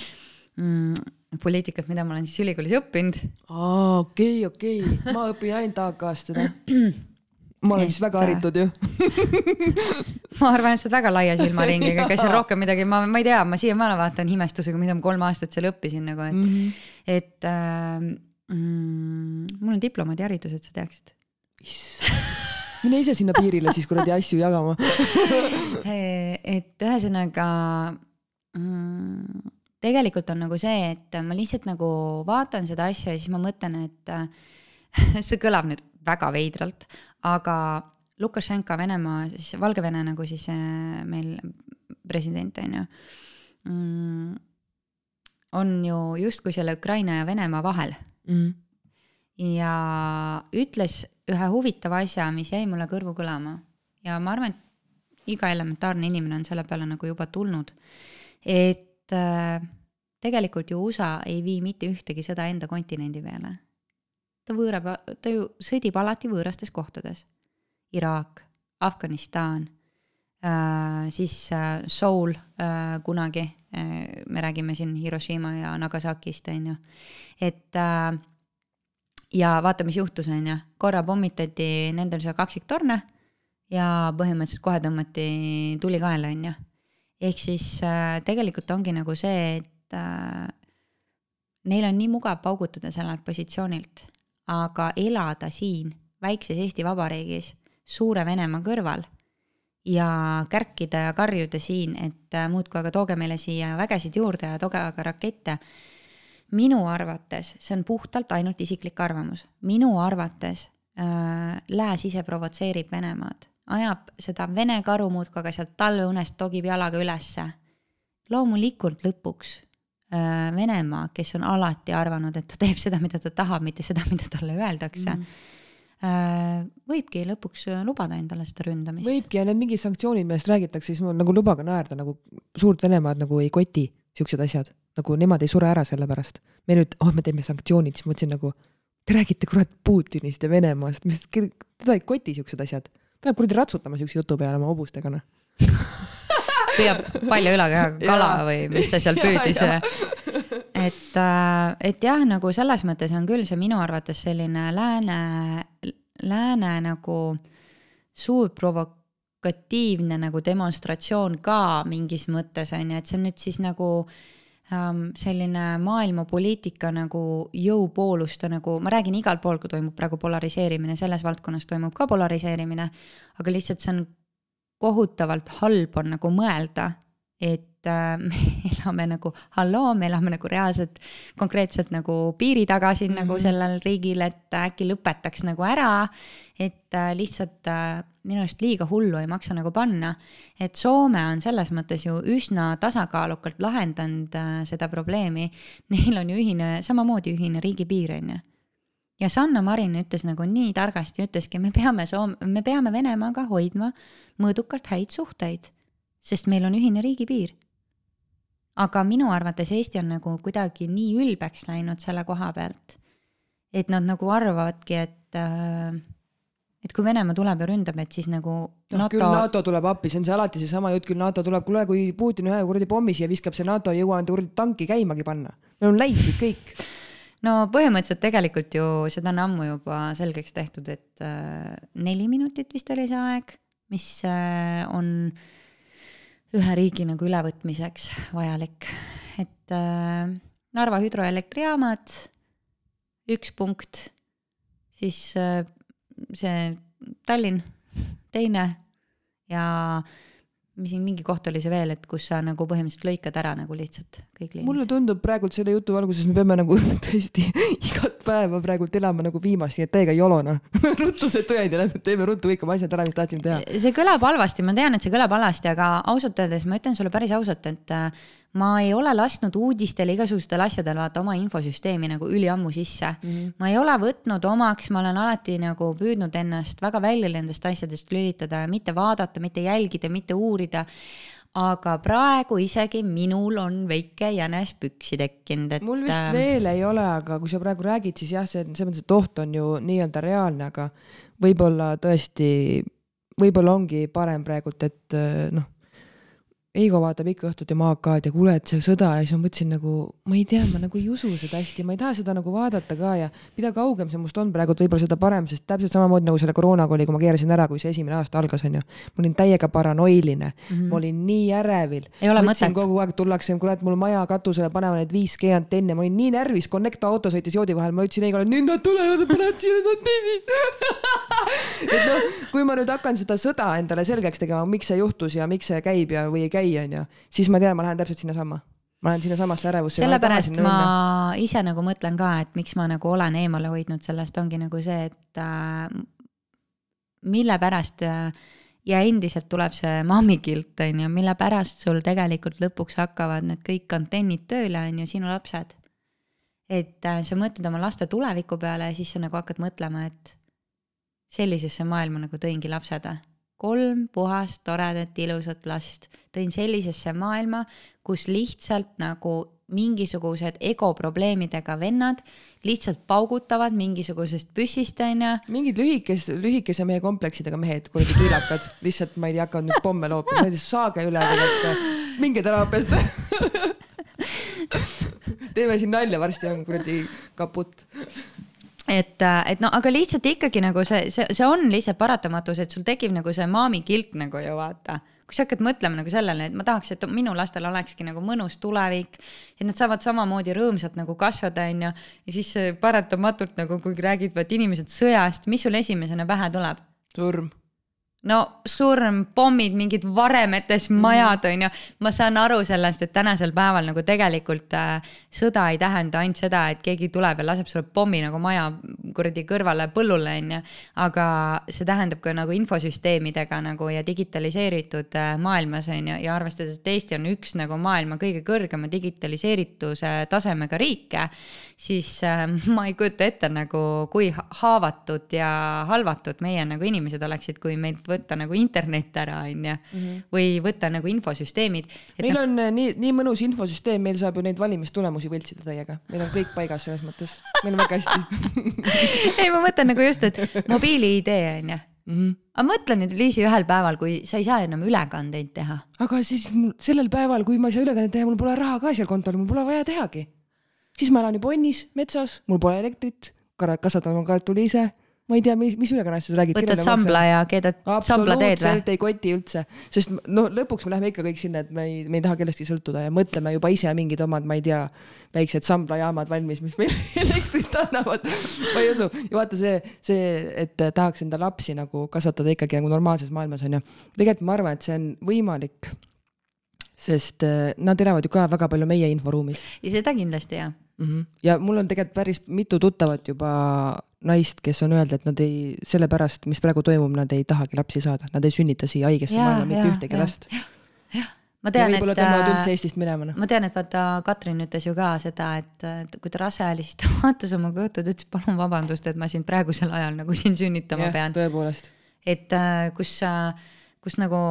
A: mm, poliitikat, mida ma olen siis ülikoolis õppinud.
B: aa, okei okay,, okei okay., ma õpin ainult AK-st seda. ma olen et, siis väga haritud ju
A: ma arvan, et sa oled väga laia silmaringiga, ega seal rohkem midagi, ma, ma ei tea, ma siiamaani vaatan imestusega, mida ma kolm aastat seal õppisin nagu, et mm, -hmm. et äh, mm, mul on diplomaadiharidus, et sa teaksid.
B: mine ise sinna piirile siis kuradi asju jagama
A: et ühesõnaga mm, tegelikult on nagu see, et ma lihtsalt nagu vaatan seda asja ja siis ma mõtlen, et see kõlab nüüd väga veidralt, aga Lukašenka Venemaa, siis Valgevene nagu siis äh, meil president on ju mm,, on ju justkui selle Ukraina ja Venemaa vahel mm ja ütles ühe huvitava asja, mis jäi mulle kõrvu kõlama ja ma arvan, et iga elementaarne inimene on selle peale nagu juba tulnud. et äh, tegelikult ju USA ei vii mitte ühtegi sõda enda kontinendi peale. ta võõrab, ta ju sõdib alati võõrastes kohtades. Iraak, Afganistan äh,, siis äh, Seoul äh, kunagi äh,, me räägime siin Hiroshima ja Nagasakist, on ju, et äh, ja vaata, mis juhtus, on ju, korra pommitati nendel seal kaksiktorne ja põhimõtteliselt kohe tõmmati tuli kaela, on ju. Ehk siis äh, tegelikult ongi nagu see, et äh, neil on nii mugav paugutada sellelt positsioonilt, aga elada siin väikses Eesti Vabariigis suure Venemaa kõrval ja kärkida ja karjuda siin, et äh, muudkui aga tooge meile siia vägesid juurde ja tooge aga rakette. Minu arvates, see on puhtalt ainult isiklik arvamus, minu arvates äh, Lääs ise provotseerib Venemaad, ajab seda Vene karu muudkui aga sealt talveunest togib jalaga ülesse. loomulikult lõpuks äh, Venemaa, kes on alati arvanud, et ta teeb seda, mida ta tahab, mitte seda, mida talle öeldakse mm., äh, võibki lõpuks lubada endale seda ründamist.
B: võibki ja need mingid sanktsioonid, millest räägitakse, siis mul nagu lubage naerda nagu suurt Venemaad nagu ei koti siuksed asjad, nagu nemad ei sure ära selle pärast. me nüüd, oh, me teeme sanktsioonid, siis mõtlesin nagu, te räägite kurat Putinist ja Venemaast, mis, teda ei koti siuksed asjad. Läheb kuradi ratsutama siukse jutu peale oma hobustega, noh.
A: Püüab palja ülakehaga kala või mis ta seal püüdis ja, et, äh, et jah, nagu selles mõttes on küll see minu arvates selline lääne, lääne nagu suur provokatiivne nagu demonstratsioon ka mingis mõttes on ju, et see on nüüd siis nagu ähm, selline maailmapoliitika nagu jõupooluste nagu, ma räägin igal pool, kui toimub praegu polariseerimine, selles valdkonnas toimub ka polariseerimine, aga lihtsalt see on kohutavalt halb on nagu mõelda, et me elame nagu halloo, me elame nagu reaalselt konkreetselt nagu piiri taga siin mm -hmm. nagu mhm. sellel riigil, et äkki lõpetaks nagu ära. et äh, lihtsalt äh, minu arust liiga hullu ei maksa nagu panna. et Soome on selles mõttes ju üsna tasakaalukalt lahendanud äh, seda probleemi. Neil on ju ühine, samamoodi ühine riigipiir on ju ja Sanna Marin ütles nagu nii targasti, ütleski, me peame Soome, me peame Venemaaga hoidma mõõdukalt häid suhteid, sest meil on ühine riigipiir. Aga minu arvates Eesti on nagu kuidagi nii ülbeks läinud selle koha pealt, et nad nagu arvavadki, et äh, et kui Venemaa tuleb ja ründab, et siis nagu
B: noh NATO..., küll NATO tuleb appi, see on see alati seesama jutt, küll NATO tuleb, kuule, kui Putin ühe kuradi pommi siia viskab, see NATO ei jõua enda kuradi tanki käimagi panna. Nad on läinud kõik
A: no põhimõtteliselt tegelikult ju seda on ammu juba selgeks tehtud, et äh, neli minutit vist oli see aeg, mis äh, on ühe riigi nagu ülevõtmiseks vajalik, et äh, Narva hüdroelektrijaamad, üks punkt, siis äh, see Tallinn, teine ja mis siin mingi koht oli see veel, et kus sa nagu põhimõtteliselt lõikad ära nagu lihtsalt kõik liinid.
B: mulle tundub praegult selle jutu valguses, me peame nagu tõesti igat päeva praegult elama nagu viimast, nii et täiega jolo noh ruttused tõend ja lähme teeme ruttu kõik oma asjad ära, mis tahtsime teha.
A: see kõlab halvasti, ma tean, et see kõlab halvasti, aga ausalt öeldes ma ütlen sulle päris ausalt, et äh, ma ei ole lasknud uudistele, igasugustel asjadel vaata oma infosüsteemi nagu üliammu sisse mm. -hmm. ma ei ole võtnud omaks, ma olen alati nagu püüdnud ennast väga välja nendest asjadest lülitada ja mitte vaadata, mitte jälgida, mitte uurida. Aga praegu isegi minul on väike jänes püksi tekkinud, et.
B: mul vist veel ei ole, aga kui sa praegu räägid, siis jah, see, selles mõttes, et oht on ju nii-öelda reaalne, aga võib-olla tõesti, võib-olla ongi parem praegult, et noh Eigo vaatab ikka õhtuti Maakad ja kuule, et see sõda ja siis ma mõtlesin nagu, ma ei tea, ma nagu ei usu seda hästi, ma ei taha seda nagu vaadata ka ja mida kaugem see must on praegu, võib-olla seda parem, sest täpselt samamoodi nagu selle koroonaga oli, kui ma keerasin ära, kui see esimene aasta algas, onju. ma olin täiega paranoiline mm, -hmm. ma olin nii ärevil. kogu aeg tullakse, kurat, mul maja katusele panevad neid 5G antenne, ma olin nii närvis, Connect auto sõitis joodi vahel, ma ütlesin Eigole, nüüd nad tulevad ja panevad siia need antennid et noh, kui ma nüüd hakkan seda sõda endale selgeks tegema, miks see juhtus ja miks see käib ja, või ei käi käi, onju, siis ma tean, ma lähen täpselt sinnasamma. ma lähen sinnasamasse ärevusse.
A: sellepärast ma, ma ise nagu mõtlen ka, et miks ma nagu olen eemale hoidnud sellest, ongi nagu see, et äh, mille pärast äh, ja endiselt tuleb see mammikilt, on ju, mille pärast sul tegelikult lõpuks hakkavad need kõik antennid tööle, on ju, sinu lapsed. et äh, sa mõtled oma laste tuleviku peale ja siis sa nagu hakkad mõtlema, et sellisesse maailma nagu tõingi lapsed kolm puhast, toredat, ilusat last. Tõin sellisesse maailma, kus lihtsalt nagu mingisugused egoprobleemidega vennad lihtsalt paugutavad mingisugusest püssist, onju.
B: mingid lühikes, lühikese mehe kompleksidega mehed, kuradi kiilakad, lihtsalt ma ei tea, hakkavad nüüd pomme loopima, saage üle, minge teraapiasse teeme siin nalja, varsti on kuradi kaputt
A: et, äh, et no aga lihtsalt ikkagi nagu see, see, see on lihtsalt paratamatus, et sul tekib nagu see maami kilk nagu ju vaata kui sa hakkad mõtlema nagu sellele, et ma tahaks, et minu lastel olekski nagu mõnus tulevik, et nad saavad samamoodi rõõmsalt nagu kasvada, onju, ja siis paratamatult nagu, kui räägid vaat inimesed sõjast, mis sul esimesena pähe tuleb?
B: surm
A: no surm, pommid, mingid varemetes
B: Mhm.
A: majad on ju. ma saan aru sellest, et tänasel päeval nagu tegelikult äh, sõda ei tähenda ainult seda, et keegi tuleb ja laseb sulle pommi nagu maja kuradi kõrvale põllule on ju. aga see tähendab ka nagu infosüsteemidega nagu ja digitaliseeritud äh, maailmas on ju ja arvestades, et Eesti on üks nagu maailma kõige kõrgema digitaliseerituse tasemega riike. siis äh, ma ei kujuta ette nagu, kui haavatud ja halvatud meie nagu inimesed oleksid, kui meilt võtta nagu internet ära, on ju. või võtta nagu infosüsteemid.
B: meil no, on äh, nii, nii mõnus infosüsteem, meil saab ju neid valimistulemusi võltsida täiega, meil on kõik paigas selles mõttes, meil on väga hästi
A: ei, ma mõtlen nagu just, et mobiili-ID on ju
B: mm. -hmm.
A: aga mõtle nüüd, Liisi, ühel päeval, kui sa ei saa enam ülekandeid teha.
B: aga siis mul sellel päeval, kui ma ei saa ülekandeid teha, mul pole raha ka seal kontol, mul pole vaja tehagi. siis ma elan juba onnis, metsas, mul pole elektrit, kasvatan oma kartuli ise ma ei tea, mis, mis ülekannest sa räägid.
A: võtad sambla ja keedad sambla teed või?
B: absoluutselt ei koti üldse, sest no lõpuks me läheme ikka kõik sinna, et me ei, me ei taha kellestki sõltuda ja mõtleme juba ise mingid omad, ma ei tea, väiksed samblajaamad valmis, mis meile elektrit annavad. ma ei usu ja vaata see, see, et tahaks enda lapsi nagu kasvatada ikkagi nagu normaalses maailmas on ju. tegelikult ma arvan, et see on võimalik. sest äh, nad elavad ju ka väga palju meie inforuumis.
A: ja seda kindlasti jah
B: mm. -hmm. ja mul on tegelikult päris mitu tuttavat juba naist, kes on öelnud, et nad ei, sellepärast, mis praegu toimub, nad ei tahagi lapsi saada, nad ei sünnita siia haigesse maailma mitte ühtegi last.
A: jah, ma tean, et.
B: võib-olla tõmbavad üldse Eestist minema noh.
A: ma tean, et vaata, Katrin ütles ju ka seda, et, kui ta rase oli, siis ta vaatas oma kõhtu, ta ütles palun vabandust, et ma sind praegusel ajal nagu siin sünnitama
B: ja,
A: pean.
B: tõepoolest.
A: et äh, kus sa, kus nagu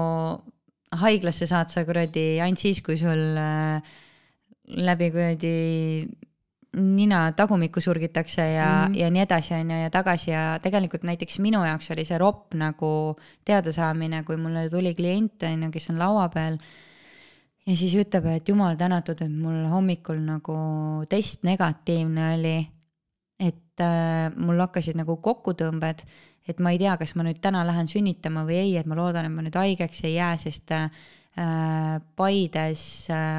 A: haiglasse saad sa kuradi ainult siis, kui sul äh, läbi kuradi nina tagumikku surgitakse ja mm, -hmm. ja nii edasi, on ju, ja tagasi ja tegelikult näiteks minu jaoks oli see ropp nagu teadasaamine, kui mulle tuli klient, on ju, kes on laua peal. ja siis ütleb, et jumal tänatud, et mul hommikul nagu test negatiivne oli. et äh, mul hakkasid nagu kokkutõmbed, et ma ei tea, kas ma nüüd täna lähen sünnitama või ei, et ma loodan, et ma nüüd haigeks ei jää, sest äh, Paides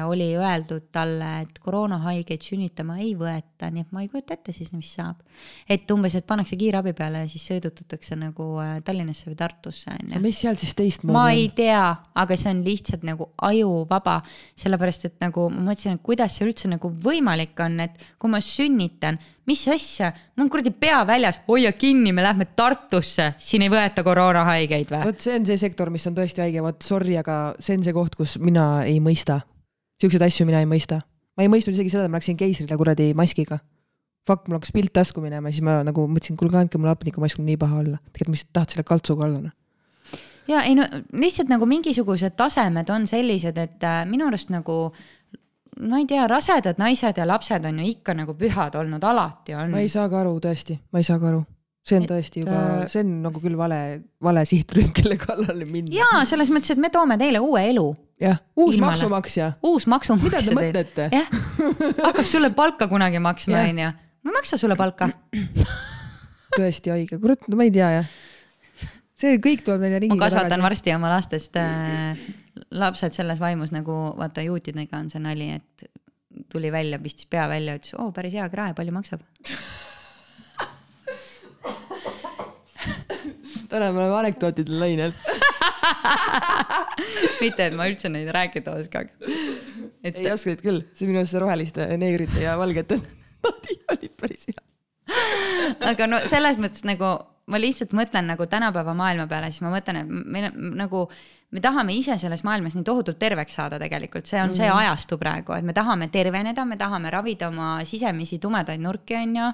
A: oli öeldud talle, et koroonahaigeid sünnitama ei võeta, nii et ma ei kujuta ette siis, mis saab. et umbes, et pannakse kiirabi peale ja siis sõidutatakse nagu Tallinnasse või Tartusse, on ju.
B: mis seal siis teistmoodi
A: on? ma ei tea, aga see on lihtsalt nagu ajuvaba, sellepärast et nagu ma mõtlesin, et kuidas see üldse nagu võimalik on, et kui ma sünnitan mis asja, mul on kuradi pea väljas, hoia kinni, me lähme Tartusse, siin ei võeta koroonahaigeid või?
B: vot see on see sektor, mis on tõesti haige, vot sorry, aga see on see koht, kus mina ei mõista. Siukseid asju mina ei mõista. ma ei mõistnud isegi seda, et ma läksin keisrile kuradi maskiga. Fuck, mul hakkas pilt tasku minema, siis ma nagu mõtlesin, kuulge andke mulle hapnikumask, mul nii paha olla. tegelikult ma lihtsalt tahad selle kaltsuga olla noh
A: ja ei no lihtsalt nagu mingisugused tasemed on sellised, et äh, minu arust nagu ma ei tea, rasedad naised ja lapsed on ju ikka nagu pühad olnud, alati on.
B: ma ei saa ka aru, tõesti, ma ei saa ka aru. see on tõesti juba, äh, see on nagu küll vale, vale sihtrühm, kelle kallale minna.
A: jaa, selles mõttes, et me toome teile uue elu.
B: jah, uus Ilmale. maksumaksja.
A: uus maksumaksja.
B: mida te mõtlete?
A: jah, hakkab sulle palka kunagi maksma, onju. ma ei maksa sulle palka
B: tõesti haige, kurat, ma ei tea jah. see kõik tuleb meile
A: tagasi. ma kasvatan tagasi. varsti oma lastest äh, lapsed selles vaimus nagu vaata juutidega on see nali, et tuli välja, pistis pea välja, ütles, oo päris hea krae, palju maksab
B: täna me oleme anekdootide lainel
A: mitte, et ma üldse neid rääkida oskaks.
B: et ei oskasid küll, see minu arust see roheliste, neegrite ja valgete nali oli päris hea.
A: aga no selles mõttes nagu ma lihtsalt mõtlen nagu tänapäeva maailma peale, siis ma mõtlen, et meil on nagu me tahame ise selles maailmas nii tohutult terveks saada tegelikult, see on mm see mhm. ajastu praegu, et me tahame terveneda, me tahame ravida oma sisemisi tumedaid nurki, on ju.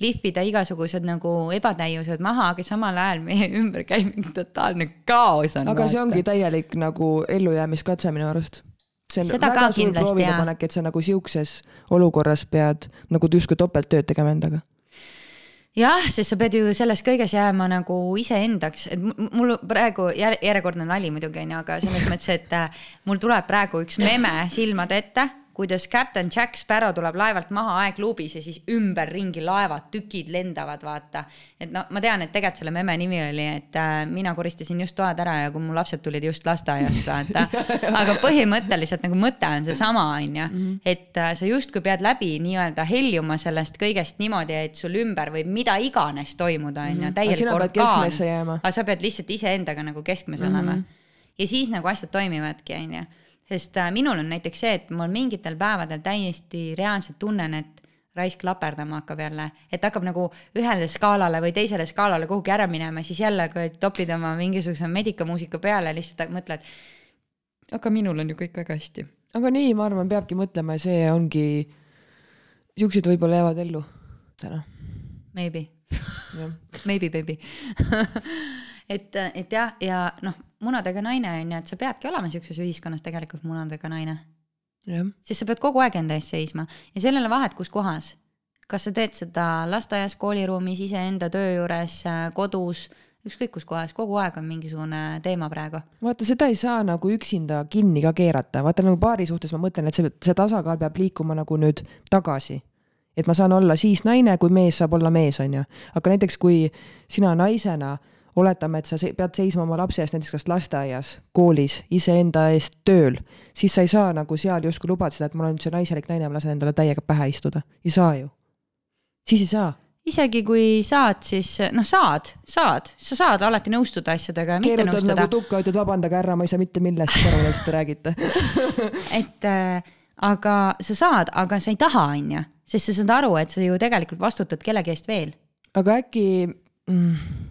A: lihvida igasugused nagu ebatäiused maha, aga samal ajal meie ümber käib mingi totaalne kaos on.
B: aga vaata. see ongi täielik nagu ellujäämiskatse minu arust see on
A: Seda
B: väga suur proovilepanek, et sa nagu siukses olukorras pead nagu justkui topelttööd tegema endaga
A: jah, sest sa pead ju selles kõiges jääma nagu iseendaks, et mul praegu järjekordne nali muidugi on ju, aga selles mõttes, et äh, mul tuleb praegu üks meme silmade ette, kuidas Captain Jack Sparrow tuleb laevalt maha aegluubis ja siis ümberringi laevad, tükid lendavad, vaata. et no ma tean, et tegelikult selle memme nimi oli, et äh, mina koristasin just toad ära ja kui mu lapsed tulid just lasteaiast, vaata. aga põhimõtteliselt nagu mõte on seesama, on ju, mhm. et äh, sa justkui pead läbi nii-öelda heljuma sellest kõigest niimoodi, et sul ümber võib mida iganes toimuda, on ju,
B: Mhm.
A: täielik orkaan. aga sa pead lihtsalt iseendaga nagu keskmes mm -hmm. olema. ja siis nagu asjad toimivadki, on ju. Sest äh, minul on näiteks see, et mul mingitel päevadel täiesti reaalselt tunnen, et raisk laperdama hakkab jälle, et hakkab nagu ühele skaalale või teisele skaalale kuhugi ära minema, siis jälle, kui topid oma mingisuguse medikamuusika peale, lihtsalt mõtled. aga minul on ju kõik väga hästi.
B: aga nii, ma arvan, peabki mõtlema ja see ongi, siuksed võib-olla jäävad ellu täna.
A: Maybe maybe baby et, et jah, ja noh, munadega naine on ju, et sa peadki olema siukses ühiskonnas tegelikult munadega naine. sest sa pead kogu aeg enda eest seisma ja sellele vahet, kus kohas. kas sa teed seda lasteaias, kooliruumis, iseenda töö juures, kodus, ükskõik kus kohas, kogu aeg on mingisugune teema praegu.
B: vaata, seda ei saa nagu üksinda kinni ka keerata, vaata nagu paari suhtes ma mõtlen, et see, see tasakaal peab liikuma nagu nüüd tagasi. et ma saan olla siis naine, kui mees saab olla mees, on ju. aga näiteks, kui sina naisena oletame, et sa pead seisma oma lapse eest näiteks kas lasteaias, koolis, iseenda eest tööl, siis sa ei saa nagu seal justkui lubada seda, et ma olen nüüd see naiselik naine, ma lasen endale täiega pähe istuda. ei saa ju. siis ei saa.
A: isegi kui saad, siis noh, saad, saad, sa saad alati nõustuda asjadega ja mitte
B: keerutad
A: nõustuda
B: nagu tukka, ütled vabandage härra, ma ei saa mitte millestki aru, millest te räägite.
A: et äh, aga sa saad, aga sa ei taha, on ju, sest sa saad aru, et sa ju tegelikult vastutad kellegi eest veel.
B: aga äkki mm,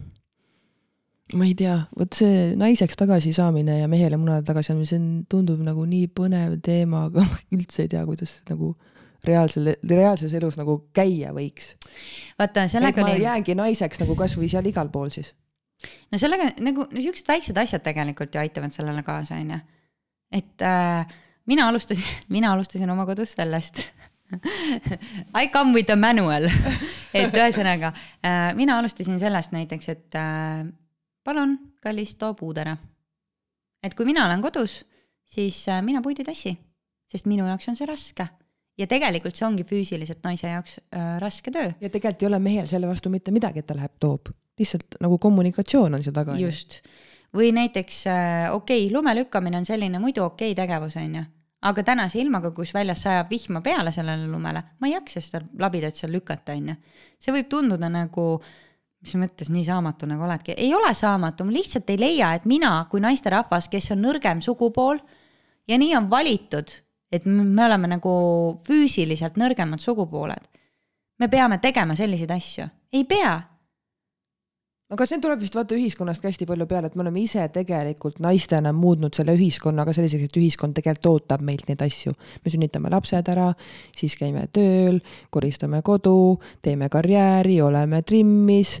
B: ma ei tea, vot see naiseks tagasi saamine ja mehele munade tagasiandmine, see on, tundub nagu nii põnev teema, aga ma üldse ei tea, kuidas nagu reaalsel, reaalses elus nagu käia võiks.
A: vaata, sellega
B: ma
A: oli,
B: jäängi naiseks nagu kasvõi seal igal pool siis.
A: no sellega nagu no siuksed väiksed asjad tegelikult ju aitavad sellele kaasa, on ju. et äh, mina alustasin, mina alustasin oma kodus sellest I come with a manual et ühesõnaga äh, mina alustasin sellest näiteks, et äh, palun, kallis, too puud ära. et kui mina olen kodus, siis äh, mina puid ei tassi, sest minu jaoks on see raske. ja tegelikult see ongi füüsiliselt naise jaoks äh, raske töö.
B: ja tegelikult ei ole mehel selle vastu mitte midagi, et ta läheb, toob. lihtsalt nagu kommunikatsioon on seal taga.
A: just. või näiteks äh, okei okay,, lume lükkamine on selline muidu okei okay tegevus, on ju. aga tänase ilmaga, kus väljas sajab vihma peale sellele lumele, ma ei jaksa seda labidat seal lükata, on ju. see võib tunduda nagu mis mõttes nii saamatu nagu oledki, ei ole saamatu, ma lihtsalt ei leia, et mina kui naisterahvas, kes on nõrgem sugupool ja nii on valitud, et me oleme nagu füüsiliselt nõrgemad sugupooled. me peame tegema selliseid asju, ei pea
B: aga see tuleb vist vaata ühiskonnast ka hästi palju peale, et me oleme ise tegelikult naistena muutnud selle ühiskonnaga selliseks, et ühiskond tegelikult ootab meilt neid asju. me sünnitame lapsed ära, siis käime tööl, koristame kodu, teeme karjääri, oleme trimmis.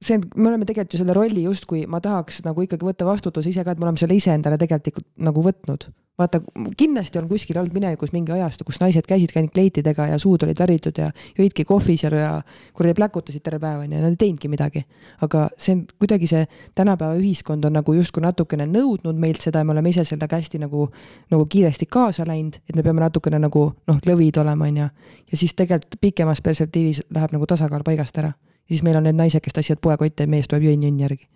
B: See on, me oleme tegelikult ju selle rolli justkui, ma tahaks nagu ikkagi võtta vastutuse ise ka, et me oleme selle iseendale tegelikult nagu võtnud vaata, kindlasti on kuskil olnud minevikus mingi ajastu, kus naised käisidki ainult kleitidega ja suud olid väritud ja jõidki kohvi seal ja kuradi pläkutasid terve päev onju ja nad ei teinudki midagi. aga see on kuidagi see tänapäeva ühiskond on nagu justkui natukene nõudnud meilt seda ja me oleme ise sellega hästi nagu, nagu kiiresti kaasa läinud, et me peame natukene nagu noh, lõvid olema onju. ja siis tegelikult pikemas perspektiivis läheb nagu tasakaal paigast ära. Siis meil on need naised, kes tassivad poekotte ja mees tuleb jõnn-jõnn järgi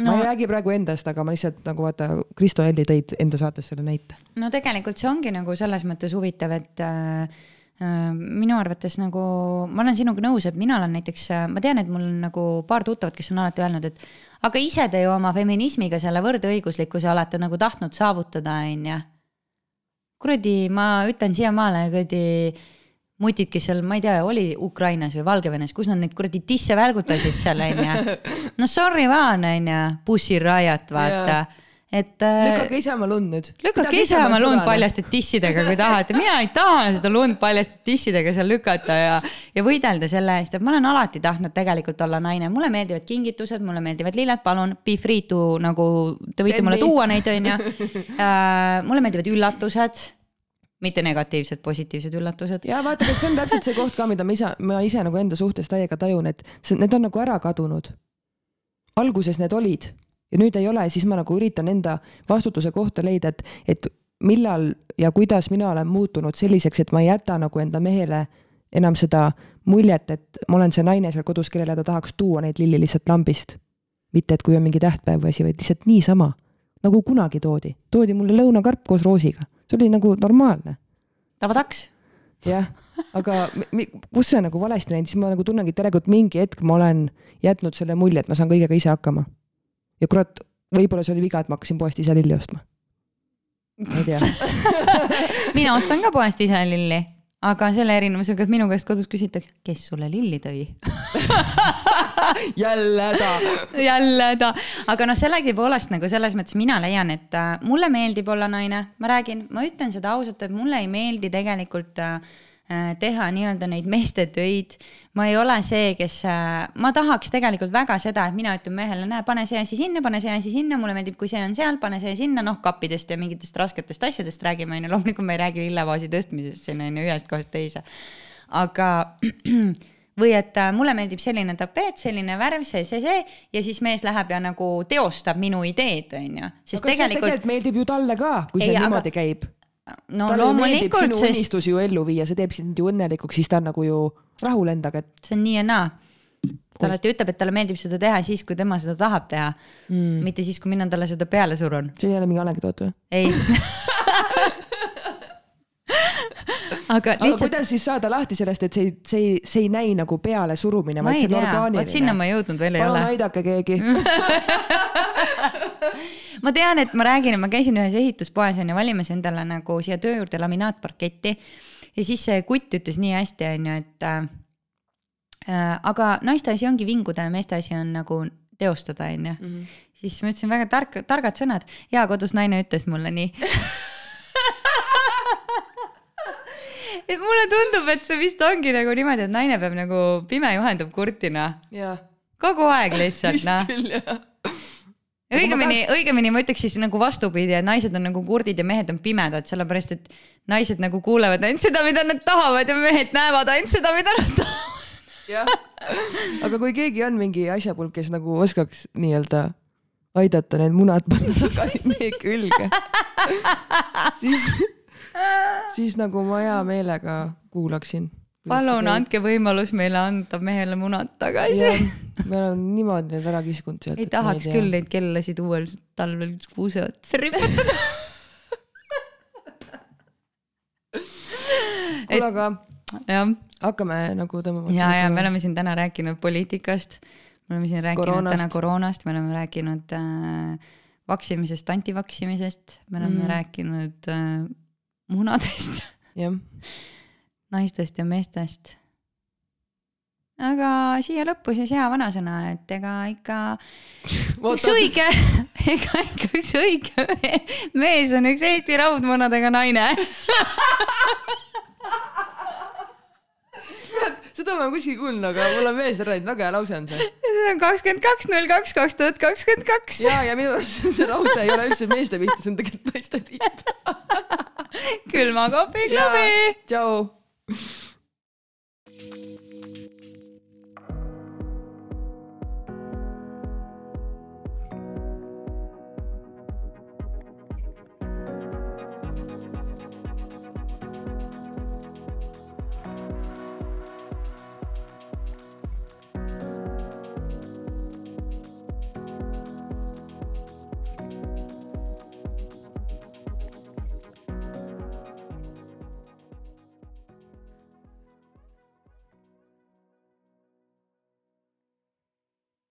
B: no, ma ei räägi praegu endast, aga ma lihtsalt nagu vaata, Kristo Elli tõid enda saates selle näite.
A: no tegelikult see ongi nagu selles mõttes huvitav, et äh, äh minu arvates nagu, ma olen sinuga nõus, et mina olen näiteks, ma tean, et mul on nagu paar tuttavat, kes on alati öelnud, et aga ise te ju oma feminismiga selle võrdõiguslikkuse olete nagu tahtnud saavutada, on ju. kuradi, ma ütlen siiamaale kuradi mutid, kes seal, ma ei tea, oli Ukrainas või Valgevenes, kus nad neid kuradi tisse välgutasid seal onju. no sorry vaan onju, bussirajat vaata yeah et.
B: lükake ise oma lund nüüd.
A: lükake ise oma lund paljaste tissidega, kui tahate, mina ei taha seda lund paljaste tissidega seal lükata ja, ja võidelda selle eest, et ma olen alati tahtnud tegelikult olla naine, mulle meeldivad kingitused, mulle meeldivad lilled, palun be free to nagu, te võite Sendi. mulle tuua neid, onju. mulle meeldivad üllatused mitte negatiivsed, positiivsed üllatused.
B: ja vaata, see on täpselt see koht ka, mida ma ise, ma ise nagu enda suhtes täiega tajun, et see, need on nagu ära kadunud. alguses need olid ja nüüd ei ole, siis ma nagu üritan enda vastutuse kohta leida, et, et millal ja kuidas mina olen muutunud selliseks, et ma ei jäta nagu enda mehele enam seda muljet, et ma olen see naine seal kodus, kellele ta tahaks tuua neid lilli lihtsalt lambist. mitte, et kui on mingi tähtpäev või asi, vaid lihtsalt niisama, nagu kunagi toodi. toodi mulle lõunakarp koos roosiga, see oli nagu normaalne.
A: tavataks.
B: jah, aga kus see nagu valesti läinud, siis ma nagu tunnengi, et järelikult mingi hetk ma olen jätnud selle mulje, et ma saan kõigega ise hakkama. ja kurat, võib-olla see oli viga, et ma hakkasin poest ise lilli ostma. ma ei tea
A: mina ostan ka poest ise lilli, aga selle erinevusega, et minu käest kodus küsitakse, kes sulle lilli tõi
B: jälle ta.
A: jälle ta, aga noh, sellegipoolest nagu selles mõttes mina leian, et äh, mulle meeldib olla naine, ma räägin, ma ütlen seda ausalt, et mulle ei meeldi tegelikult äh, äh teha nii-öelda neid meeste töid. ma ei ole see, kes ma tahaks tegelikult väga seda, et mina ütlen mehele, näe, pane see asi sinna, pane see asi sinna, mulle meeldib, kui see on seal, pane see sinna, noh, kappidest ja mingitest rasketest asjadest räägime, on ju, loomulikult me ei räägi lillevaasi tõstmisest siin on ju ühest kohast teise. aga või et äh, mulle meeldib selline tapeet, selline värv, see, see, see ja siis mees läheb ja nagu teostab minu ideed, on ju.
B: sest aga tegelikult. tegelikult meeldib ju talle ka, kui see ei, niimoodi aga... käib.
A: no talle loomulikult,
B: sest. sinu unistusi ju ellu viia, see teeb sind ju õnnelikuks, siis ta on nagu ju rahul endaga, et.
A: see on nii ja naa ta alati ütleb, et talle meeldib seda teha siis, kui tema seda tahab teha mm., mitte siis, kui mina talle seda peale surun.
B: see ei ole mingi anekdoot või?
A: ei aga lihtsalt.
B: aga kuidas siis saada lahti sellest, et see ei, see ei, see ei näi nagu pealesurumine, vaid see on orgaaniline.
A: sinna ma jõudnud veel ei
B: Palun
A: ole.
B: palun aidake keegi
A: ma tean, et ma räägin, ma käisin ühes ehituspoes onju valimas endale nagu siia töö juurde laminaatparketti ja siis see kutt ütles nii hästi onju, et äh, äh, aga naiste asi ongi vinguda ja meeste asi on nagu teostada onju mm. -hmm. siis ma ütlesin väga tark, targad sõnad ja kodus naine ütles mulle nii et mulle tundub, et see vist ongi nagu niimoodi, et naine peab nagu pime juhendab kurtina. kogu aeg lihtsalt noh. õigemini, õigemini ma ütleks siis nagu vastupidi, et naised on nagu kurdid ja mehed on pimedad, sellepärast et naised nagu kuulevad ainult seda, mida nad tahavad ja mehed näevad ainult seda, mida nad tahavad.
B: jah, aga kui keegi on mingi asjapulk, kes nagu oskaks nii-öelda aidata need munad panna tagasi meie külge, siis siis nagu ma hea meelega kuulaksin.
A: palun andke võimalus meile anda mehele munad tagasi.
B: me oleme niimoodi need ära kiskunud sealt.
A: ei tahaks küll neid kellasid uuel talvel kuuse otsa riputada
B: kuule, aga
A: jah.
B: hakkame nagu tõmbama.
A: ja, ja me oleme siin täna rääkinud poliitikast, me oleme siin rääkinud koroonast. täna koroonast, me oleme rääkinud äh, vaksimisest, antivaksimisest, me oleme mm. rääkinud äh, munadest naistest ja meestest. aga siia lõppu siis hea vanasõna, et ega ikka üks õige, ega ikka üks õige mees on üks Eesti raudmunadega naine
B: seda ma kuskil kuulnud, aga mul on meeles ära, et väga hea lause on see.
A: see on kakskümmend kaks, null kaks, kaks tuhat kakskümmend kaks.
B: ja, ja minu arust see lause ei ole üldse meeste pihta, see on tegelikult naiste pihta
A: külma kohvi klubi.
B: tšau.